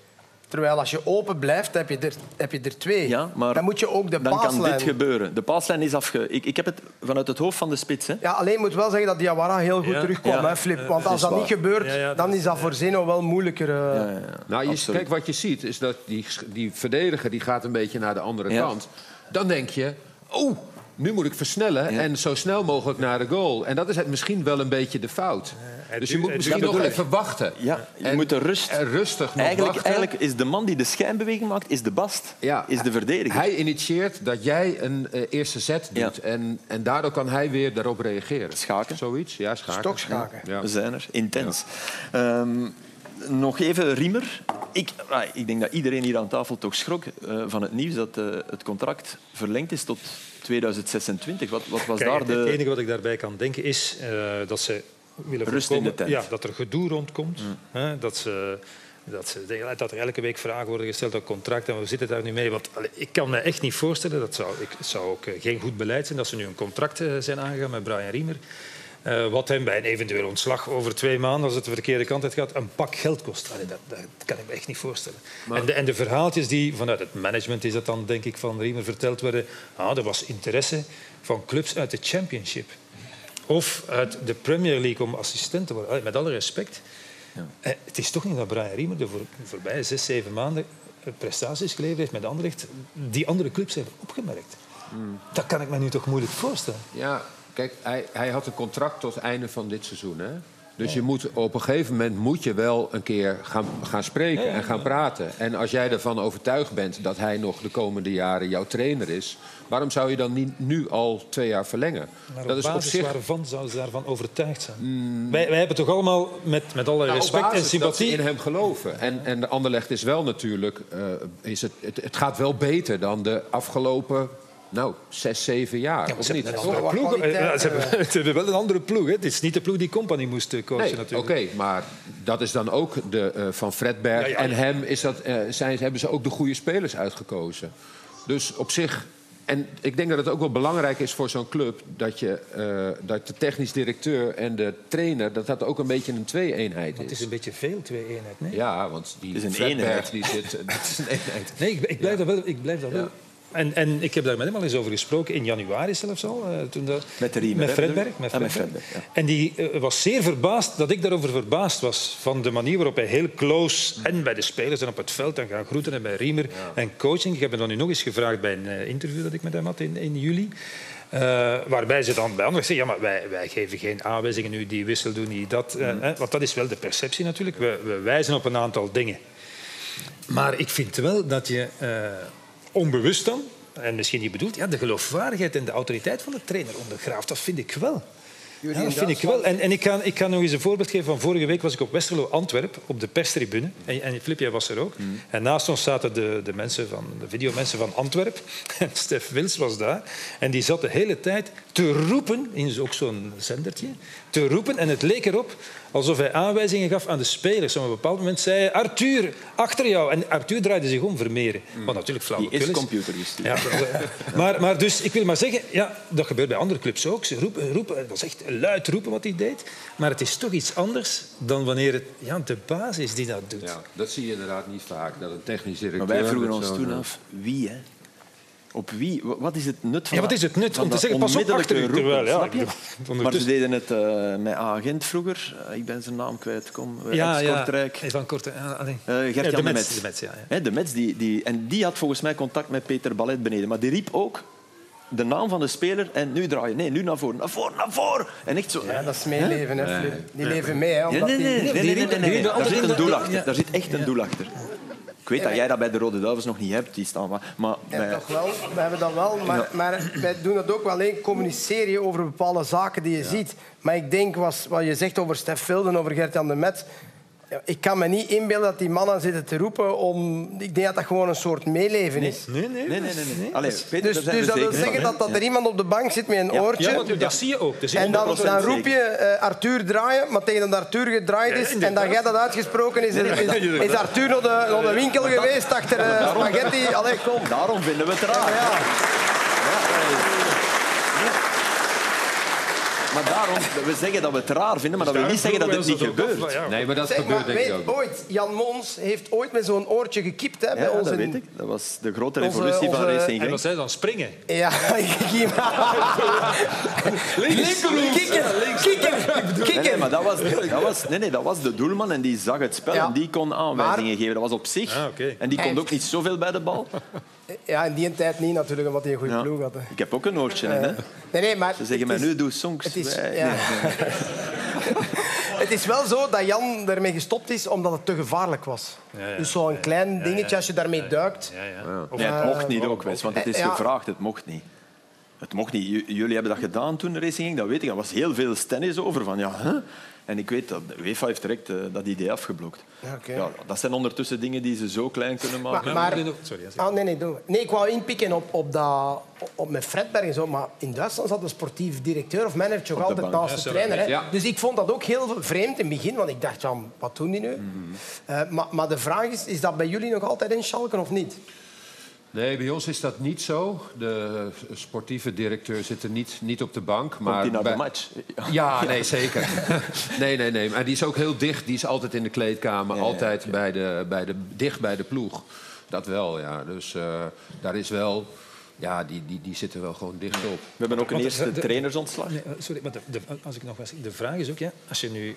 Terwijl als je open blijft, heb je er, heb je er twee. Ja, maar dan moet je ook de dan kan dit gebeuren. De paaslijn is afge... Ik, ik heb het vanuit het hoofd van de spits. Hè. Ja, alleen moet wel zeggen dat Diawara heel goed Ja, terugkomt, ja. hè, Flip. Want als dat niet gebeurt, Ja, ja, dan is dat voor Zeno wel moeilijker. eh. Ja, ja, ja. Nou, je, kijk, wat je ziet is dat die, die verdediger die gaat een beetje naar de andere Ja. kant. Dan denk je, oh, nu moet ik versnellen Ja. en zo snel mogelijk naar de goal. En dat is het misschien wel een beetje de fout. Dus je moet misschien nog even wachten. Ja, je En- moet de rust... rustig nog Eigenlijk, wachten. eigenlijk is de man die de schijnbeweging maakt, is de bast. Ja, is de verdediger. Hij initieert dat jij een eh, eerste set doet. Ja. En, en daardoor kan hij weer daarop reageren. Schaken. Zoiets, ja, schaken. Stokschaken. Ja. We zijn er, intens. Ehm, nog even Riemer. Ik, ah, ik denk dat iedereen hier aan tafel toch schrok eh, van het nieuws dat eh, het contract verlengd is tot 2026. Wat, wat was Kijk, daar het, de... het enige wat ik daarbij kan denken is eh, dat ze willen Rust in de tent. Ja, dat er gedoe rondkomt. Hè, dat, ze, dat, ze, dat er elke week vragen worden gesteld op contracten. En we zitten daar nu mee. Want allee, ik kan me echt niet voorstellen, dat zou, ik, zou ook eh, geen goed beleid zijn, dat ze nu een contract eh, zijn aangegaan met Brian Riemer. eh, wat hem bij een eventueel ontslag over twee maanden, als het de verkeerde kant uit gaat, een pak geld kost. Allee, dat, dat kan ik me echt niet voorstellen. En, de, en de verhaaltjes die vanuit het management is dat dan, denk ik, van Riemer verteld werden. Ah, er was interesse van clubs uit de Championship. Of uit de Premier League om assistent te worden. Allee, Met alle respect. Eh, Het is toch niet dat Brian Riemer de voor, voorbije zes, zeven maanden eh, prestaties geleverd heeft met Anderlecht die andere clubs hebben opgemerkt. Dat kan ik me nu toch moeilijk voorstellen. Ja, kijk, hij, hij had een contract tot het einde van dit seizoen. Hè? Dus je moet, op een gegeven moment moet je wel een keer gaan, gaan spreken en gaan praten. En als jij ervan overtuigd bent dat hij nog de komende jaren jouw trainer is... waarom zou je dan niet nu al twee jaar verlengen? Maar dat is op zich waarvan zouden ze daarvan overtuigd zijn? Wij, wij hebben toch allemaal, met, met alle Nou, respect en sympathie... in hem geloven. En, en de Anderlecht is wel natuurlijk... eh, is het, het, het gaat wel beter dan de afgelopen nou, zes, zeven jaar. of Ze niet? hebben, een ploeg, ze, wel een andere ploeg. Hè. Het is niet de ploeg die Company moest eh, coachen Nee, oké, natuurlijk. maar dat is dan ook de, eh, van Fredberg. Ja, ja, En ja. hem is dat, eh, zijn, hebben ze ook de goede spelers uitgekozen. Dus op zich... En ik denk dat het ook wel belangrijk is voor zo'n club... Dat, je, eh, dat de technisch directeur en de trainer... dat dat ook een beetje een twee-eenheid Het is is. een beetje veel, twee-eenheid. Nee? Ja, want die is een Fredberg eenheid. die zit... Dat is een eenheid. Nee, ik, ik blijf daar wel. Ik blijf daar wel. En, en ik heb daar met hem al eens over gesproken, in januari zelfs al. eh, toen dat, Met de Riemer, Met Fredberg. Met? Ah, met Fredberg. En die eh, was zeer verbaasd dat ik daarover verbaasd was. Van de manier waarop hij heel close en bij de spelers en op het veld en gaan groeten en bij Riemer en coaching. Ik heb hem dan nu nog eens gevraagd bij een eh, interview dat ik met hem had in, in juli. Waarbij ze dan bij anderen zeggen, ja, maar wij, wij geven geen aanwijzingen nu, die wissel doen, niet dat. hè, want dat is wel de perceptie natuurlijk. We, we wijzen op een aantal dingen. Maar ik vind wel dat je onbewust dan, en misschien niet bedoeld, ja, de geloofwaardigheid en de autoriteit van de trainer ondergraaft. Dat vind ik wel. Ja, dat vind ik wel. En, en ik, kan, ik kan nog eens een voorbeeld geven van vorige week was ik op Westerlo Antwerp op de perstribune. En, en Flip, jij was er ook. En naast ons zaten de, de, mensen van, de videomensen van Antwerp. En Stef Wils was daar. En die zat de hele tijd te roepen, in ook zo'n zendertje, te roepen. En het leek erop alsof hij aanwijzingen gaf aan de spelers. Op een bepaald moment zei hij, Arthur, achter jou. En Arthur draaide zich om, Vermeeren. Wat natuurlijk flauw Die is computergestuurd. ja, maar, maar dus, ik wil maar zeggen, ja, dat gebeurt bij andere clubs ook. Ze roepen, roepen, het was echt luid roepen wat hij deed. Maar het is toch iets anders dan wanneer het ja, de baas is die dat doet. Ja, dat zie je inderdaad niet vaak. Dat een technisch directeur... Maar wij vroegen ons toen eh, af, wie hè? Op wie? Wa- Wat is het nut van Ja, wat is het nut om te zeggen, pas op achter u, terwijl, ja, snap je? Maar ze deden het eh, met agent vroeger. Eh, ik ben zijn naam kwijt. Kom, Ja, ja, ex-Kortrijk. van Kortrijk. Allee. Eh, Gert-Jan Ja, de. Metz, de Metz, ja, de Metz, die, die, en die had volgens mij contact met Peter Ballet beneden. Maar die riep ook de naam van de speler en nu draaien. Nee, nu naar voren, naar voren, naar voren. En echt zo... Ja, dat is meeleven, hè. Die leven mee, hè. Nee, Omdat nee, nee, die- nee, nee, nee, nee, nee, die- Daar die- zit die- een doel die- achter. ja. Daar zit echt een doel achter. Ik weet dat jij dat bij de Rode Duivels nog niet hebt, die staan. Maar, maar Ja, bij- toch wel. We hebben dat wel. Maar, maar wij doen dat ook wel alleen communiceren over bepaalde zaken die je ziet. Maar ik denk, was, wat je zegt over Stef Vilden, over Gert-Jan de Met... Ja, ik kan me niet inbeelden dat die mannen zitten te roepen om... Ik denk dat dat gewoon een soort meeleven is. Nee, nee, nee. nee, nee. Allee, Peter, Dus, dus dat wil zeker zeggen dat, dat er iemand op de bank zit met een Ja, oortje. Ja, want dat zie je ook. Dus En dan, 100% dan roep je eh, Arthur draaien, maar tegen dat Arthur gedraaid is en dat jij dat uitgesproken is, is, is Arthur naar de, naar de winkel geweest achter eh, spaghetti. Allee, kom. Daarom vinden we het raar. Ja. Maar daarom, we zeggen dat we het raar vinden, maar dat wil niet zeggen dat het niet gebeurt. Nee, maar dat Zeg, gebeurt maar denk ik ook. ooit, Jan Mons heeft ooit met zo'n oortje gekipt hè, bij Ja, onze... dat weet ik. Dat was de grote Onze- revolutie van Racing En wat zij dan springen. Ja, ik ging... Kikker, kikker, Nee, nee, kikker. maar dat was, dat, was, nee, nee, dat was de doelman en die zag het spel Ja. en die kon aanwijzingen Maar- geven. Dat was op zich. Ah. En die kon ook niet zoveel bij de bal. Ja, in die tijd niet natuurlijk, omdat hij een goede Ja. ploeg had. hè. Ik heb ook een oortje. hè. Nee, nee, maar... Ze zeggen mij is- nu, doe songs. Het is, Wij- ja. nee. het is wel zo dat Jan ermee gestopt is omdat het te gevaarlijk was. Ja, ja. Dus zo'n klein dingetje, als je daarmee duikt... Ja, ja. Of- Nee, het mocht niet ook, want het is Ja. gevraagd. Het mocht niet. Het mocht niet. J- Jullie hebben dat gedaan toen de Racing ging, dat weet ik. Er was heel veel stennis over. Van, ja, hè? En ik weet dat de UEFA heeft direct eh, dat idee afgeblokt. Ja, oké. Ja, dat zijn ondertussen dingen die ze zo klein kunnen maken. Maar, sorry, ah, nee, nee, doe. nee, ik wou inpikken op, op, dat, op met Fredberg en zo, maar in Duitsland zat de sportief directeur of manager altijd naast de Ja, trainer. Hè. Ja. Dus ik vond dat ook heel vreemd in het begin, want ik dacht, ja, wat doen die nu? Mhm. Eh, maar, maar de vraag is, is dat bij jullie nog altijd in Schalke of niet? Nee, bij ons is dat niet zo. De sportieve directeur zit er niet, niet op de bank. Maar naar bij- de match? Ja, nee, zeker. nee, nee, nee. Maar die is ook heel dicht. Die is altijd in de kleedkamer. Ja, ja, altijd bij de, bij de, dicht bij de ploeg. Dat wel, ja. Dus eh, daar is wel... Ja, die, die, die zitten wel gewoon dicht op. We hebben ook een Want eerste de- trainersontslag. Nee, eh, sorry, maar de, de- als ik nog was, de vraag is ook, ja, als je nu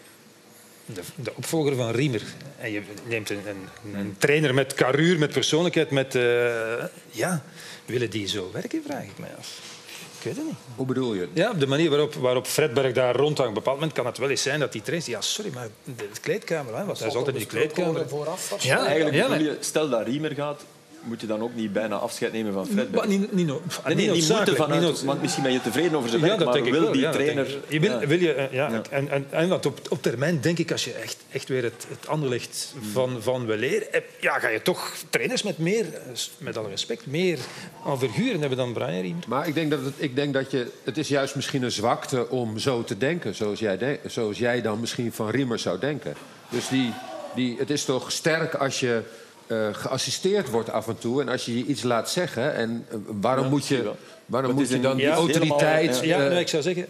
de, de opvolger van Riemer en je neemt een, een, een trainer met karuur, met persoonlijkheid, met eh, ja, willen die zo werken, vraag ik mij af. Ik weet het niet. Hoe bedoel je? Ja, op de manier waarop, waarop Fredberg daar rondhangt. Op een bepaald moment kan het wel eens zijn dat die trainer... Ja, sorry, maar de kleedkamer, hè, want hij is altijd in de kleedkamer. Vooraf, Ja, Eigenlijk ja, bedoel nee. je, stel dat Riemer gaat, moet je dan ook niet bijna afscheid nemen van Fred. Maar niet, niet, no- Nee, nee, niet moeten vanuit, niet want misschien ben je tevreden over zijn Ja, werk, dat maar denk ik wil wel. die ja, trainer... denk ik. Je wil, Ja. wil je, eh, ja, Ja. En, en, en want op, op termijn denk ik, als je echt, echt weer het, het anderlicht van, van weleer hebt, ja, ga je toch trainers met meer, eh, met alle respect, meer aan verhuren hebben dan Brian Riemer. Maar ik denk dat het, ik denk dat je, het is juist misschien een zwakte om zo te denken. Zoals jij, de- zoals jij dan misschien van Riemer zou denken. Dus die, die, het is toch sterk als je eh, geassisteerd wordt af en toe. En als je je iets laat zeggen. En eh, waarom moet je, waarom moet je een- dan die Ja, autoriteit... helemaal, Ja, nou, ik zou zeggen,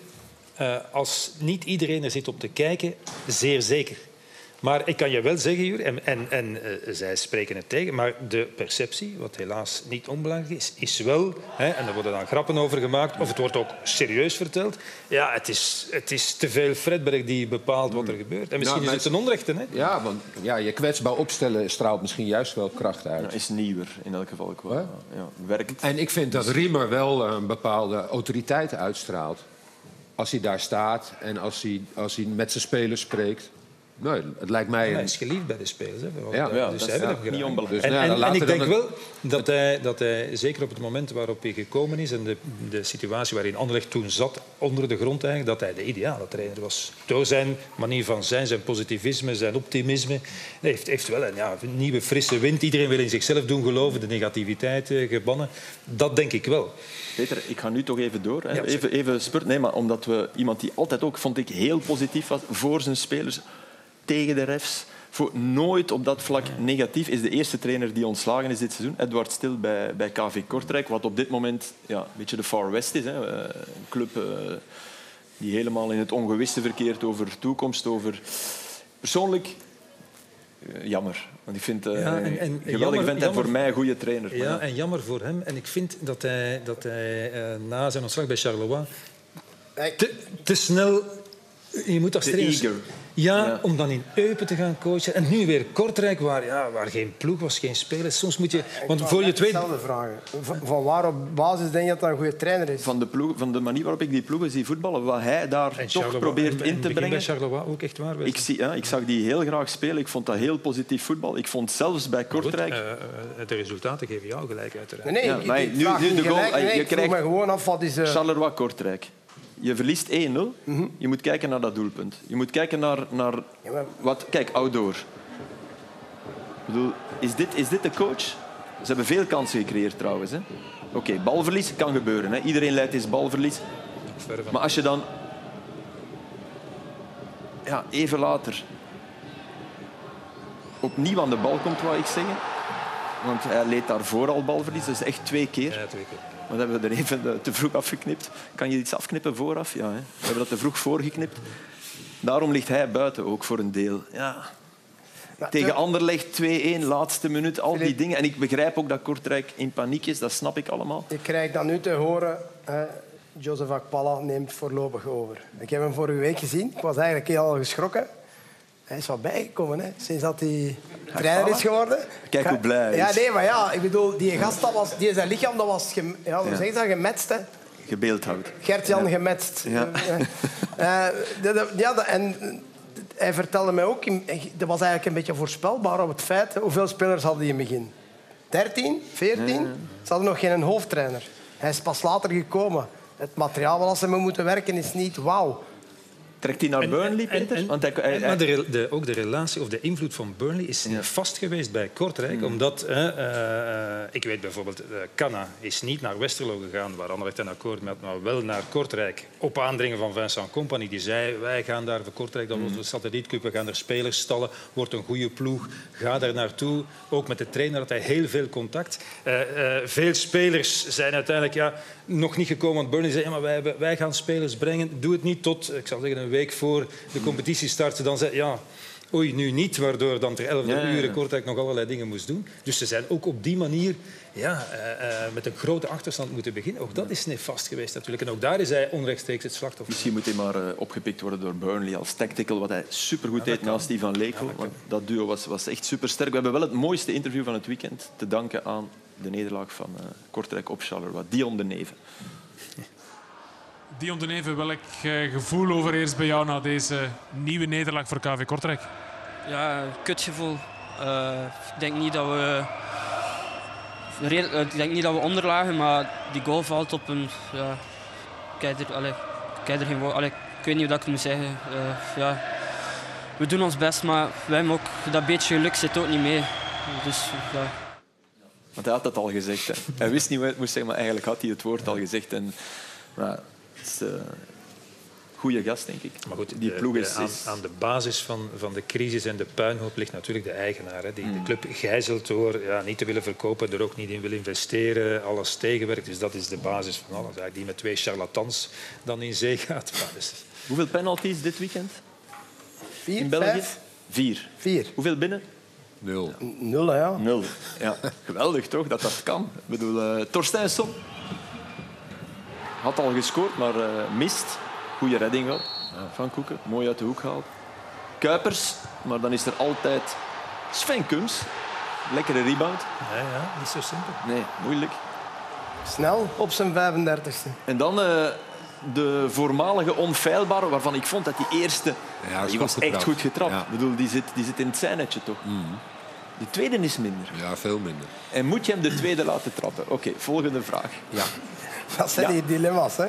eh, als niet iedereen er zit om te kijken, zeer zeker. Maar ik kan je wel zeggen, Jur, en, en, en eh, zij spreken het tegen, maar de perceptie, wat helaas niet onbelangrijk is, is wel, hè, en er worden dan grappen over gemaakt, of het wordt ook serieus verteld, ja, het is, het is te veel Fredberg die bepaalt wat er gebeurt. En misschien Nou, is het een onrechte, hè? Ja, want ja, je kwetsbaar opstellen straalt misschien juist wel kracht uit. Ja, is nieuwer in elk geval. ook wel. Ja, werkt. En ik vind dat Riemer wel een bepaalde autoriteit uitstraalt. Als hij daar staat en als hij, als hij met zijn spelers spreekt. Nee, het lijkt mij... Hij is geliefd bij de spelers. Hè. Ja, eh, ja, dus dat zij is hebben ja, hem niet onbelangrijk. Dus, En, nou ja, en- dan en ik denk we wel dat hij, dat hij, zeker op het moment waarop hij gekomen is en de, de situatie waarin Anderlecht toen zat, onder de grond eigenlijk, dat hij de ideale trainer was. Door zijn manier van zijn, zijn positivisme, zijn optimisme. Hij heeft, heeft wel een ja, een nieuwe frisse wind. Iedereen wil in zichzelf doen geloven, de negativiteit eh, gebannen. Dat denk ik wel. Peter, ik ga nu toch even door. Hè. Ja, even, even spurt. Nee, maar omdat we iemand die altijd ook, vond ik, heel positief was voor zijn spelers, tegen de refs. Voor nooit op dat vlak negatief is de eerste trainer die ontslagen is dit seizoen. Edward Stil bij, bij KV Kortrijk, wat op dit moment ja, een beetje de Far West is. Hè. Eh, Een club eh, die helemaal in het ongewisse verkeert over toekomst, over... Persoonlijk, eh, jammer. Want ik vind uh, Ja, en- en jammer- vent en voor mij een goede trainer. Ja, Maar en jammer voor hem. En ik vind dat hij, dat hij eh, na zijn ontslag bij Charleroi te, te snel... Je moet als trainer... Ja, Ja. om dan in Eupen te gaan coachen. En nu weer Kortrijk, waar, ja, waar geen ploeg was, geen spelers. Soms moet je... Want voor je. Hetzelfde vragen. Van, van waar op basis denk je dat dat een goede trainer is? van de, ploeg, van de manier waarop ik die ploegen zie voetballen, wat hij daar En toch probeert in te brengen. bij Charleroi ook echt waar. Ik, zie, ja, ik zag die heel graag spelen. Ik vond dat heel positief voetbal. Ik vond zelfs bij Kortrijk... Eh, eh, de resultaten geven jou gelijk, uiteraard. Nee, nee, Ja, ik- maar ik nu- vraag nu niet de goal- gelijk. Nee, je krijgt- me gewoon af wat is... eh, Charleroi-Kortrijk. Je verliest 1-0. Je moet kijken naar dat doelpunt. Je moet kijken naar, naar Ja, maar- wat... Kijk, outdoor. Ik bedoel, is dit, is dit de coach? Ze hebben veel kansen gecreëerd trouwens. hè. Oké, balverlies kan gebeuren. Hè. Iedereen leidt eens balverlies. Maar als je dan ja, even later opnieuw aan de bal komt, wou ik zeggen. Want hij leed daarvoor al balverlies, dus echt twee keer. Ja, twee keer. Dat hebben we er even eh, te vroeg afgeknipt. Kan je iets afknippen vooraf? Ja, hè? we hebben dat te vroeg voorgeknipt. Daarom ligt hij buiten ook voor een deel. Ja. Tegen te- Anderlecht 2-1, laatste minuut, al die dingen. En ik begrijp ook dat Kortrijk in paniek is, dat snap ik allemaal. Je krijgt dan nu te horen, hè, Joseph Akpala neemt voorlopig over. Ik heb hem vorige week gezien. Ik was eigenlijk heel geschrokken. Hij is wat bijgekomen, hè, sinds dat hij trainer is geworden. Kijk hoe blij hij Ja, is. nee, maar ja, ik bedoel, die gast, dat was, die zijn lichaam, dat was gem, ja, hoe Ja. zeg dat, gemetst, hè. Gebeeldhouwd. Gert-Jan gemetst. Ja. Eh, eh, dat- dat- ja, dat- en hij vertelde mij ook, dat was eigenlijk een beetje voorspelbaar op het feit, hoeveel spelers hadden die in het begin? 13, 14? Ze hadden nog geen hoofdtrainer. Hij is pas later gekomen. Het materiaal waar ze mee moeten werken is niet wauw. Trekt hij naar Burnley, En- en- Pinter? en- Want hij, hij- en- maar de, de, ook de relatie of de invloed van Burnley is vast geweest bij Kortrijk. Omdat, eh, eh, ik weet bijvoorbeeld, eh Canna is niet naar Westerlo gegaan, waar Anderlecht een akkoord met, maar wel naar Kortrijk. Op aandringen van Vincent Company. Die zei, wij gaan daar voor Kortrijk, dat was de satellietclub, we gaan er spelers stallen, wordt een goede ploeg, ga daar naartoe. Ook met de trainer had hij heel veel contact. Eh, eh, veel spelers zijn uiteindelijk ja, nog niet gekomen, want Burnley zei, ja, maar wij, hebben- wij gaan spelers brengen. Doe het niet tot, ik zal zeggen, een week voor de competitie start. Dan zei ja, oei, nu niet, waardoor dan ter 11 Ja, uur Kortrijk nog allerlei dingen moest doen. Dus ze zijn ook op die manier ja, eh, eh, met een grote achterstand moeten beginnen. Ook dat is nefast geweest natuurlijk. En ook daar is hij onrechtstreeks het slachtoffer. Misschien moet hij maar eh, opgepikt worden door Burnley als tactical, wat hij supergoed deed naast die van Leko. want dat duo was, was echt supersterk. We hebben wel het mooiste interview van het weekend te danken aan de nederlaag van Kortrijk op Charleroi, Dion de Neven. Dion de Neve, welk eh, gevoel overeerst bij jou na deze nieuwe nederlaag voor KV Kortrijk? Ja, kutgevoel. Eh, ik denk niet dat we. redelijk- eh, Ik denk niet dat we onderlagen, maar die goal valt op een. Ja, ik heb er, allee, er geen woord. allee, ik weet niet hoe dat ik het moet zeggen. Eh, ja, we doen ons best, maar wij hebben ook, dat beetje geluk zit ook niet mee. Dus ja. Want hij had het al gezegd. Hè. Hij wist niet hoe hij het moest zeggen, maar eigenlijk had hij het woord al gezegd. En, maar, is een goede gast, denk ik. Maar goed, die ploeg de- is... aan, is- aan de basis van, van de crisis en de puinhoop ligt natuurlijk de eigenaar. Hè, die de club gijzelt door ja, niet te willen verkopen, er ook niet in wil investeren, alles tegenwerkt. Dus dat is de basis van alles. Eigenlijk die met twee charlatans dan in zee gaat. Maar dus, Hoeveel penalties dit weekend Vier, in België? vijf, Vier. vier. Hoeveel binnen? Nul. Nul, ja. Nul. Ja. Geweldig toch, dat dat kan. Ik bedoel, eh Torstijnsson had al gescoord, maar eh, mist. Goede redding wel van Koeken. Mooi uit de hoek gehaald. Kuipers, maar dan is er altijd Sven Kums. Lekkere rebound. ja, ja, niet zo simpel. Nee, moeilijk. Snel op zijn 35e. En dan eh, de voormalige onfeilbare, waarvan ik vond dat die eerste... Ja, die was echt goed getrapt. Ja. Ik bedoel, die zit, die zit in het zijnetje toch. De tweede is minder. Ja, veel minder. En moet je hem de tweede laten trappen? Oké, volgende vraag. Ja. Dat zijn Ja. die dilemma's, hè.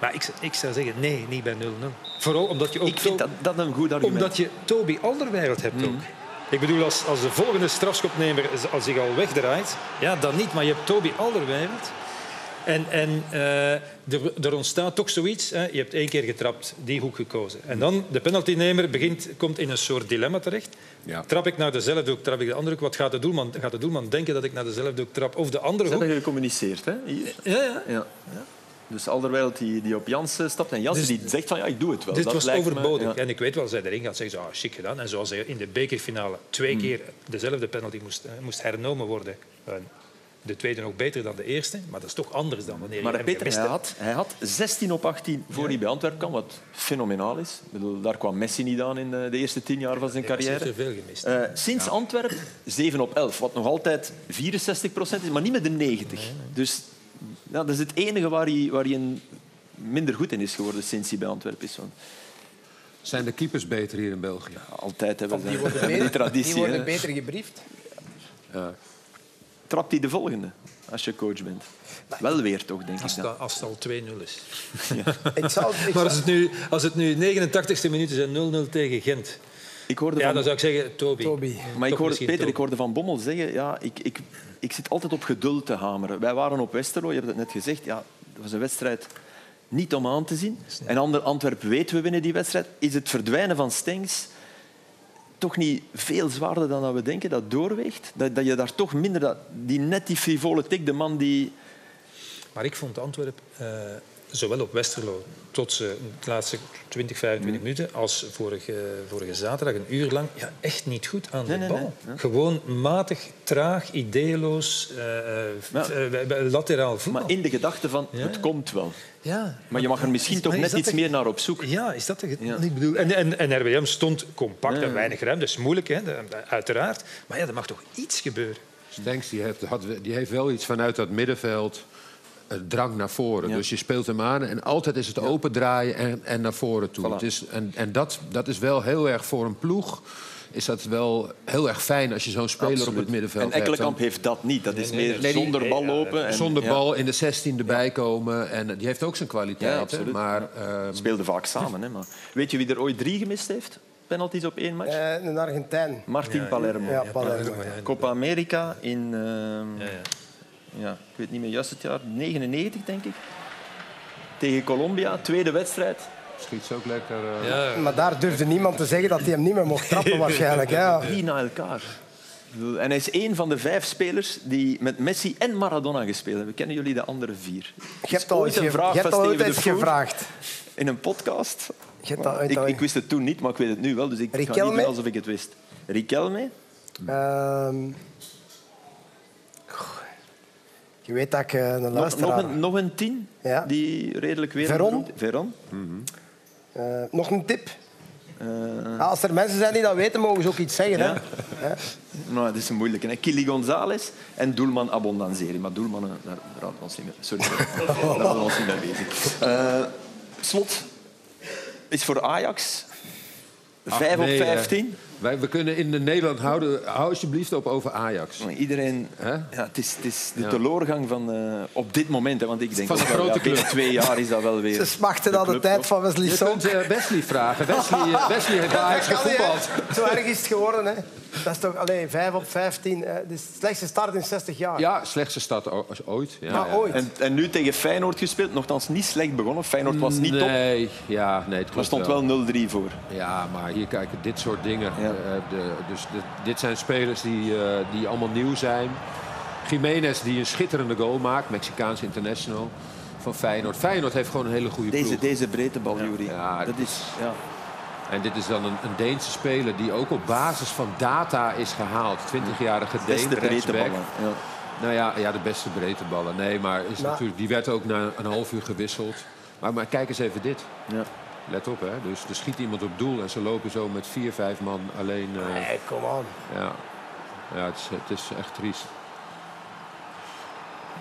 Maar ik, ik zou zeggen, nee, niet bij 0-0. Vooral omdat je ook Ik vind dat, dat een goed argument. Omdat je Toby Alderweireld hebt ook. Ik bedoel, als, als de volgende strafschopnemer als zich al wegdraait, ja, dan niet. Maar je hebt Toby Alderweireld. En, en eh, er, er ontstaat toch zoiets. Hè. Je hebt één keer getrapt, die hoek gekozen. En dan de penaltynemer begint, komt in een soort dilemma terecht. Ja. Trap ik naar dezelfde hoek, trap ik de andere hoek. Wat gaat de doelman, gaat de doelman denken dat ik naar dezelfde hoek trap? Of de andere Ze hoek? hebben gecommuniceerd, hè? Hier. Ja, ja. Ja. Dus Alderweireld die, die op Jans stapt en Jans Dus- die zegt van ja, ik doe het wel. Dit Dat was lijkt me- overbodig. ja. En ik weet wel, als hij erin gaat, zeggen ze, ah, chic gedaan. En zoals hij in de bekerfinale twee Hmm. keer dezelfde penalty moest, eh, moest hernomen worden. De tweede nog beter dan de eerste, maar dat is toch anders dan wanneer je Maar hem Peter, hij had, hij had 16 op 18 voor hij bij Antwerpen kwam, wat fenomenaal is. Ik bedoel, daar kwam Messi niet aan in de, de eerste tien jaar van zijn Hij heeft carrière. er veel gemist. Eh, sinds Antwerpen 7 op 11, wat nog altijd 64 procent is, maar niet met de 90. Dus ja, dat is het enige waar hij, waar hij een minder goed in is geworden sinds hij bij Antwerpen is. Want Zijn de keepers beter hier in België? altijd hebben ze Die die beter, traditie. die worden hè. beter gebriefd. Trapt hij de volgende? als je coach bent. Wel weer toch, denk Als ik. het, Dan. als het al 2-0 is. Ik ik Maar als het nu, als het nu 89e minuut is en 0-0 tegen Gent... Ik hoorde Ja, van, dan zou ik zeggen Toby. Toby. maar ik hoorde, Peter, Toby. ik hoorde van Bommel zeggen... Ja, ik, ik, ik zit altijd op geduld te hameren. Wij waren op Westerlo, je hebt het net gezegd. Ja, dat was een wedstrijd niet om aan te zien. En ander Antwerpen weten we winnen die wedstrijd. Is het verdwijnen van Stengs toch niet veel zwaarder dan dat we denken, dat doorweegt? Dat, dat je daar toch minder... Dat, die net die frivole tik, de man die... Maar ik vond Antwerpen, eh, zowel op Westerlo tot ze de laatste 20, 25 minuten, als vorige, vorige zaterdag een uur lang, ja, echt niet goed aan de Nee, nee, bal. nee. Gewoon matig, traag, ideeloos, eh, eh, Ja. lateraal voetbal. Maar in de gedachte van, Ja. het komt wel. ja. Maar je mag er misschien Is- toch net iets de- meer naar op zoek. Ja, is dat de... Ja. Ik bedoel, en, en, en RWM stond compact Ja, en weinig ruimte. Dat is moeilijk, hè, uiteraard. Maar ja, er mag toch iets gebeuren. Stenks die heeft, had, die heeft wel iets vanuit dat middenveld. Eh, drang naar voren. Ja. Dus je speelt hem aan en altijd is het open draaien en, en naar voren toe. Voilà. Het is, en en dat, dat is wel heel erg voor een ploeg. Is dat wel heel erg fijn als je zo'n speler op het middenveld En hebt. Ekkelenkamp Dan- heeft dat niet. Dat is nee, meer nee, zonder nee, bal ja, lopen. En, Zonder ja, bal in de 16 erbij komen. En die heeft ook zijn Ja, kwaliteiten. absoluut. maar ehm, speelden vaak samen. Hè, maar. Weet je wie er ooit drie gemist heeft? Penalties op één match? Eh, een Argentijn. Martin Palermo. Ja, Palermo. Copa America in... ehm, ja, ik weet niet meer juist het jaar. 99, denk ik. Tegen Colombia, tweede wedstrijd. schiet ze ook lekker. eh, Ja, Maar daar durfde niemand te zeggen dat hij hem niet meer mocht trappen waarschijnlijk. Ja. Drie na elkaar. En hij is één van de vijf spelers die met Messi en Maradona gespeeld hebben. Kennen jullie de andere vier? Je hebt al ooit eens, een vraag je hebt al ooit gevraagd. in een podcast. Je hebt al ooit Ik, al- ik wist het toen niet, maar ik weet het nu wel. Dus ik ga niet Riquelme? doen alsof ik het wist. Riquelme? Ehm, goh. Je weet dat ik eh, een Nog, luisteraar... nog, een, nog een tien Ja. die redelijk weer... Veron? Veron. Eh, nog een tip? Eh, Ja, als er mensen zijn die dat weten, mogen ze ook iets zeggen. Ja. Hè? nou, dat is een moeilijke. hè. Kili González en Doelman Abondanzeri. Maar Doelman, daar, houden we ons niet mee. Sorry, daar houden we ons niet mee bezig. Eh, slot is voor Ajax. ach, 5 nee, op eh, 15. Wij, we kunnen in Nederland houden. Hou alsjeblieft op over Ajax. Iedereen, Hè? ja, het, is, het is de Ja. teleurgang van eh, op dit moment. Hè, want ik denk Van de wel, grote ja, binnen club. twee jaar is dat wel weer. Ze smachten aan de club, tijd toch? van Wesley Je kunt eh, Wesley vragen. Wesley, eh, Wesley heeft bij Ajax Allee, hè. gevoetbald. Zo erg is het geworden. Hè? Dat is toch alleen 5 op 15. eh, de slechtste start in 60 jaar. Ja, slechtste stad o- ooit. Ja, ooit. En, en nu tegen Feyenoord gespeeld. Nogthans niet slecht begonnen. Feyenoord was niet top. Nee, ja, nee, het Er stond wel 0-3 voor. Ja, maar hier kijken, dit soort dingen. Ja. Eh, de, dus de- dit zijn spelers die, eh, die allemaal nieuw zijn. Jiménez die een schitterende goal maakt, Mexicaans international van Feyenoord. Feyenoord heeft gewoon een hele goede Deze, ploeg. deze breedtebal, Jury. Ja, dat is, ja. En dit is dan een, een Deense speler die ook op basis van data is gehaald. 20-jarige Deen, beste rechtsback. Ja. Nou ja, ja, de beste breedteballen. Nee, maar is Nou. natuurlijk, die werd ook na een half uur gewisseld. Maar, maar kijk eens even dit. Ja. Let op, hè. Dus er schiet iemand op doel en ze lopen zo met vier, vijf man alleen... eh, Nee, kom aan. ja, ja het, is, het is echt triest.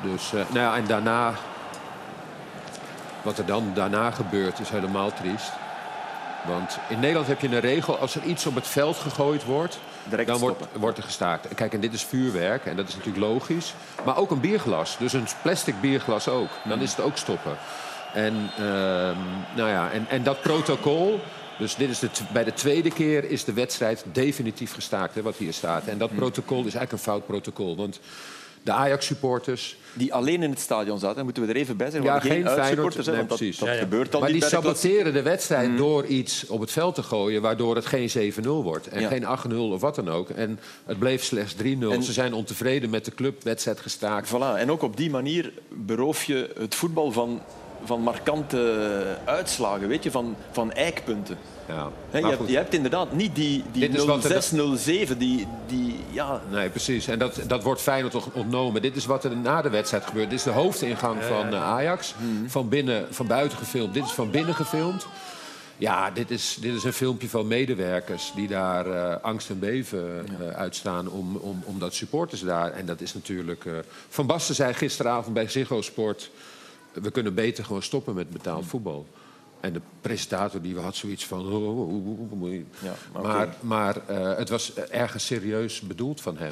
Dus, eh, nou ja, en daarna... Wat er dan daarna gebeurt is helemaal triest. Want in Nederland heb je een regel... als er iets op het veld gegooid wordt... Direct dan wordt, wordt er gestaakt. Kijk, en dit is vuurwerk, en dat is natuurlijk logisch. Maar ook een bierglas, dus een plastic bierglas ook. Dan is het ook stoppen. En, ehm, nou ja, en, en dat protocol... Dus dit is de, bij de tweede keer is de wedstrijd definitief gestaakt, hè, wat hier staat. En dat protocol is eigenlijk een fout protocol. Want de Ajax-supporters... Die alleen in het stadion zaten, moeten we er even bij zeggen. Ja, geen geen Feyenoord, nee, dat, dat Ja, ja. gebeurt dan Maar die klas- saboteren de wedstrijd door iets op het veld te gooien... waardoor het geen 7-0 wordt en Ja. geen 8-0 of wat dan ook. En het bleef slechts 3-0. En- Ze zijn ontevreden met de club, wedstrijd gestaakt. Voilà. En ook op die manier beroof je het voetbal van, van markante uitslagen, weet je, van, van eikpunten. Ja. Je, hebt, goed. je hebt inderdaad niet die, die 06-07, die, die ja, Nee, precies. En dat, dat wordt Feyenoord toch ontnomen. Dit is wat er na de wedstrijd gebeurt. Dit is de hoofdingang van eh, Ajax. Mhm. Van, binnen, van buiten gefilmd. Dit is van binnen gefilmd. Ja, dit is, dit is een filmpje van medewerkers die daar eh, angst en beven eh, uitstaan om, om, omdat supporters daar. En dat is natuurlijk. Van Basten zei gisteravond bij Ziggo Sport: we kunnen beter gewoon stoppen met betaald voetbal. En de presentator die had zoiets van. oh, oh, oh, oh, oh. Ja, maar maar eh, het was ergens serieus bedoeld van hem.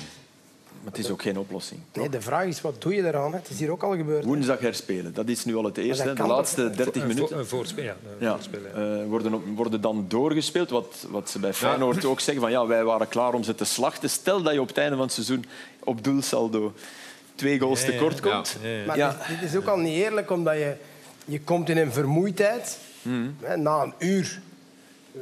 Maar het is ook geen oplossing. Nee, de vraag is, wat doe je eraan? Het is hier ook al gebeurd. Woensdag herspelen, dat is nu al het eerste. De laatste toch- 30 Een vo- minuten Een voorspel, ja. een ja, voorspel, ja. eh, worden, worden dan doorgespeeld. Wat, wat ze bij Feyenoord ook zeggen, van ja, wij waren klaar om ze te slachten. Stel dat je op het einde van het seizoen op doelsaldo twee goals Ja, ja, tekort komt. Ja, ja. Maar Ja. dit, dit is ook al niet eerlijk, omdat je, je komt in een vermoeidheid. Na een uur.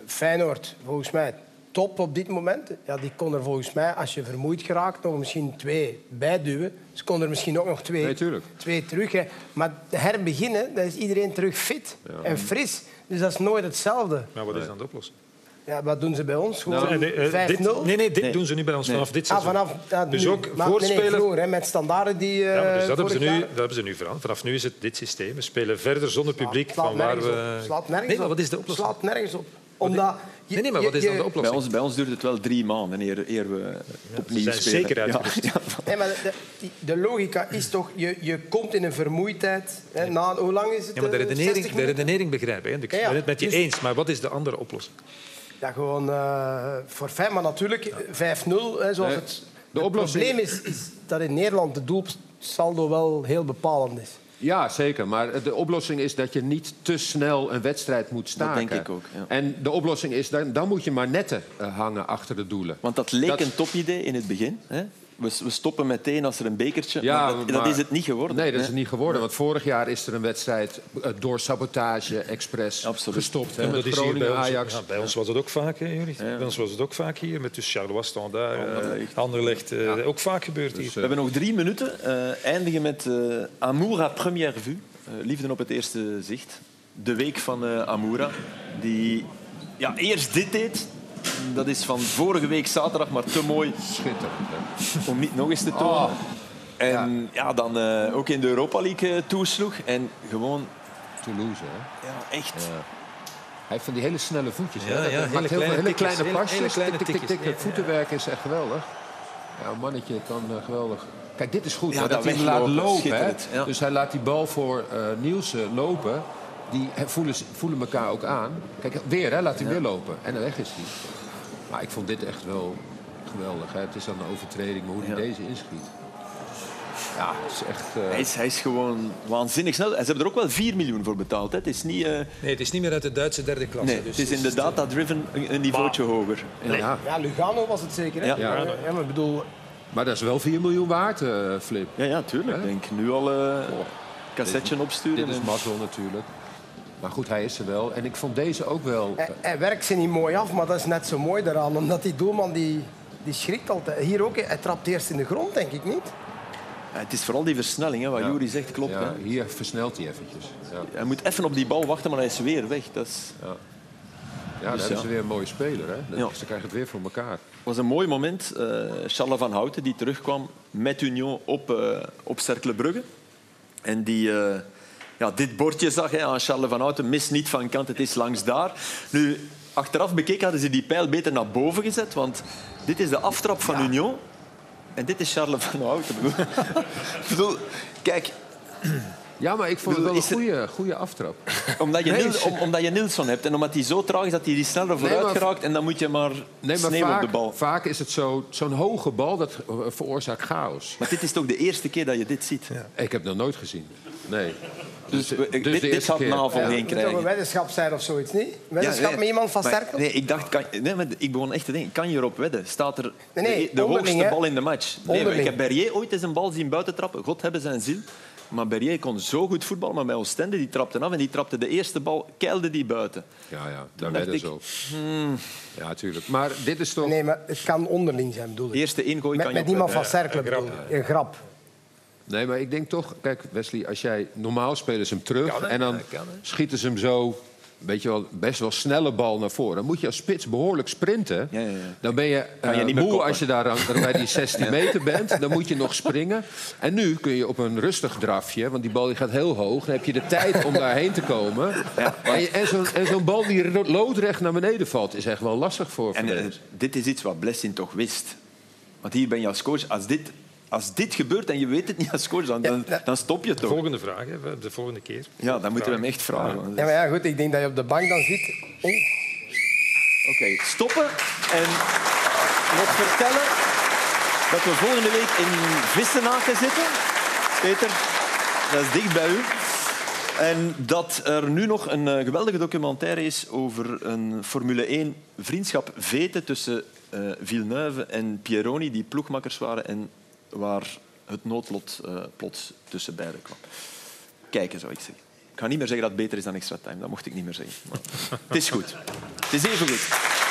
Feyenoord, volgens mij, top op dit moment. Ja, die kon er volgens mij, als je vermoeid geraakt, nog misschien twee bijduwen. Ze konden er misschien ook nog twee, Nee, twee terug. Hè. Maar herbeginnen, dan is iedereen terug fit en fris. Dus dat is nooit hetzelfde. Maar wat is dan de oplossing? Ja, wat doen ze bij ons? Gewoon Nee, nee, eh, dit- 5-0? nee, nee, dit Nee. doen ze nu bij ons Nee. vanaf dit Ah, seizoen. vanaf, ja, Dus ook Maar- nee, nee, voorspelen- vroeger, hè, met standaarden die... Ja, maar eh, dus dat, hebben ze nu, jaar- dat hebben ze nu veranderd. Vanaf nu is het dit systeem. We spelen verder zonder publiek Slaat van waar nergens we... op. Slaat nergens nee, maar op. wat is de oplossing? Slaat nergens op. Omdat je- Nee, nee, maar wat is dan je- de Bij oplossing? ons, bij ons duurt het wel drie maanden eer, eer we opnieuw zijn spelen. zeker uitgerust. Ja, ja. Nee, maar de, de, logica is toch, je, je komt in een vermoeidheid. Hè, na, hoe lang is het? Ja, maar de eh, redenering, 60 de redenering begrijp ik. hè. Ik ben het met je Dus- eens, maar wat is de andere oplossing? Ja, gewoon eh voor fijn, maar natuurlijk 5-0. Hè, zoals Nee, het, de het oplossing- probleem is, is dat in Nederland de doelsaldo wel heel bepalend is. Ja, zeker. Maar de oplossing is dat je niet te snel een wedstrijd moet staken. denk ik ook, ja. En de oplossing is, dan, dan moet je maar netten eh, hangen achter de doelen. Want dat leek Dat- een topidee in het begin. Hè? We, we stoppen meteen als er een bekertje... Ja, maar dat, is het niet geworden. Nee, dat is het niet geworden. Want vorig jaar is er een wedstrijd eh, door sabotage expres Absoluut. gestopt. Hè, Ja, met dat is hier Groningen, bij ons, Ajax. ja, bij ons was het ook vaak, hè? Bij ons was het ook vaak hier, met dus Charleroi Standaard, eh, Anderlecht. Anderlecht. eh, Ook vaak gebeurd hier. Dus, We hebben nog drie minuten. eh, eindigen met eh, Amour à première vue. Liefde op het eerste zicht. De week van eh Amoura. Die ja, eerst dit deed. Dat is van vorige week zaterdag, maar te mooi Schitterend. om niet nog eens te tonen. Oh. En ja. dan eh, ook in de Europa League eh, toesloeg. En gewoon Toulouse, hè. ja, echt Hij heeft van die hele snelle voetjes. hè. Ja, ja, maakt hele heel kleine hele tikjes, kleine pasjes. hele kleine tik, tik, tik, tik. tikjes. Het voetenwerk is echt geweldig. Ja, een mannetje kan eh, geweldig. Kijk, dit is goed. Ja, dat dat hij hem laat lopen. Hè. Dus hij laat die bal voor eh Nielsen lopen. Die voelen, voelen elkaar ook aan. Kijk, weer, hè, laat hij weer lopen. En dan weg is hij. Maar ik vond dit echt wel geweldig. Hè. Het is dan een overtreding, maar hoe hij Ja. deze inschiet. Ja, het is echt... eh, Hij is, hij is gewoon waanzinnig snel. En ze hebben er ook wel 4 miljoen voor betaald. Hè. Het is niet... eh, Nee, het is niet meer uit de Duitse derde klasse. nee, dus het is in de data-driven een, een niveautje hoger. Ja. ja. Ja, Lugano was het zeker. Hè? Ja. Ja, ja, maar ik bedoel, Maar dat is wel 4 miljoen waard, eh, Flip. Ja, ja, tuurlijk. Ik denk nu al eh cassetje opsturen. Dit is en- mazzel natuurlijk. Maar goed, hij is er wel. En ik vond deze ook wel... hij, hij werkt ze niet mooi af, maar dat is net zo mooi daaraan. Omdat die doelman die, die schrikt altijd. Hier ook, hè. hij trapt eerst in de grond, denk ik niet. Het is vooral die versnelling, hè, wat Ja. Juri zegt, klopt. Ja, Hè. hier versnelt hij eventjes. Ja, Hij moet even op die bal wachten, maar hij is weer weg. Dat is... ja dan hebben ja. ze weer een mooie speler. Hè? Ja. Ze krijgen het weer voor elkaar. was een mooi moment. eh Charles van Houten, die terugkwam met Union op, eh op Cercle Brugge. En die eh, ja, dit bordje zag hè, aan Charles van Houten. Mis niet van kant, het is langs daar. Nu, achteraf bekeken hadden ze die pijl beter naar boven gezet. Want dit is de aftrap van Union. En dit is Charles van Houten. Ik bedoel- kijk, Ja, maar ik vond het wel een goede, goede aftrap. omdat je, Nee, om- omdat je Nilsson hebt en omdat hij zo traag is dat hij die sneller vooruit geraakt. En dan moet je maar, Nee, maar sneeuw op de vaak, bal. vaak is het zo- zo'n hoge bal dat veroorzaakt chaos. Maar dit is toch de eerste keer dat je dit ziet. Ik heb het nog nooit gezien. Nee. Dus, dus dit, de dit keer. navolging Ja. Het moet toch een krijgen. weddenschap zijn of zoiets, niet? Weddenschap nee, met iemand van Sterkel? Nee, ik dacht, kan, nee, maar ik begon echt te denken, kan je erop wedden? Staat er Nee, nee, de, hoogste bal in de match? Nee, ik heb Berrier ooit eens een bal zien buiten trappen. God hebben zijn ziel. Maar Berrier kon zo goed voetballen, maar bij Oostende die trapte af en die trapte de eerste bal, keilde die buiten. Ja, ja, daar ze op. Ja, natuurlijk. Maar dit is toch... Nee, maar het kan onderling zijn, bedoel De ik. eerste ingooi Met, kan je met iemand van ik. Een grap. Nee, maar ik denk toch... Kijk, Wesley, als jij... Normaal spelen ze hem terug en dan schieten ze hem zo... Weet je wel, best wel snelle bal naar voren. Dan moet je als spits behoorlijk sprinten. Ja, ja, ja. Dan ben je, Kan je niet meer moe koppen. als je daar aan- bij die 16 meter bent. Dan moet je nog springen. En nu kun je op een rustig drafje, want die bal die gaat heel hoog. Dan heb je de tijd om daarheen te komen. en zo'n bal die loodrecht naar beneden valt, is echt wel lastig voor En eh, dit is iets wat Blessing toch wist. Want hier ben je als coach. Als dit, als dit gebeurt en je weet het niet als coach, dan, dan, dan stop je De toch. volgende vraag, hè, de volgende keer. Ja, dan moeten we hem echt vragen. Ja, maar ja, goed, ik denk dat je op de bank dan zit. Oh, Oké, stoppen en nog vertellen. dat we volgende week in Vissenaken zitten. Peter, dat is dicht bij u. En dat er nu nog een eh, geweldige documentaire is over een Formule 1 vriendschap veten tussen eh, Villeneuve en Pieroni, die ploegmakkers waren en waar het noodlot eh, plots tussen beiden kwam. Kijken, zou ik zeggen. Ik ga niet meer zeggen dat het beter is dan extra time. Dat mocht ik niet meer zeggen. Maar het is goed. Het is even goed.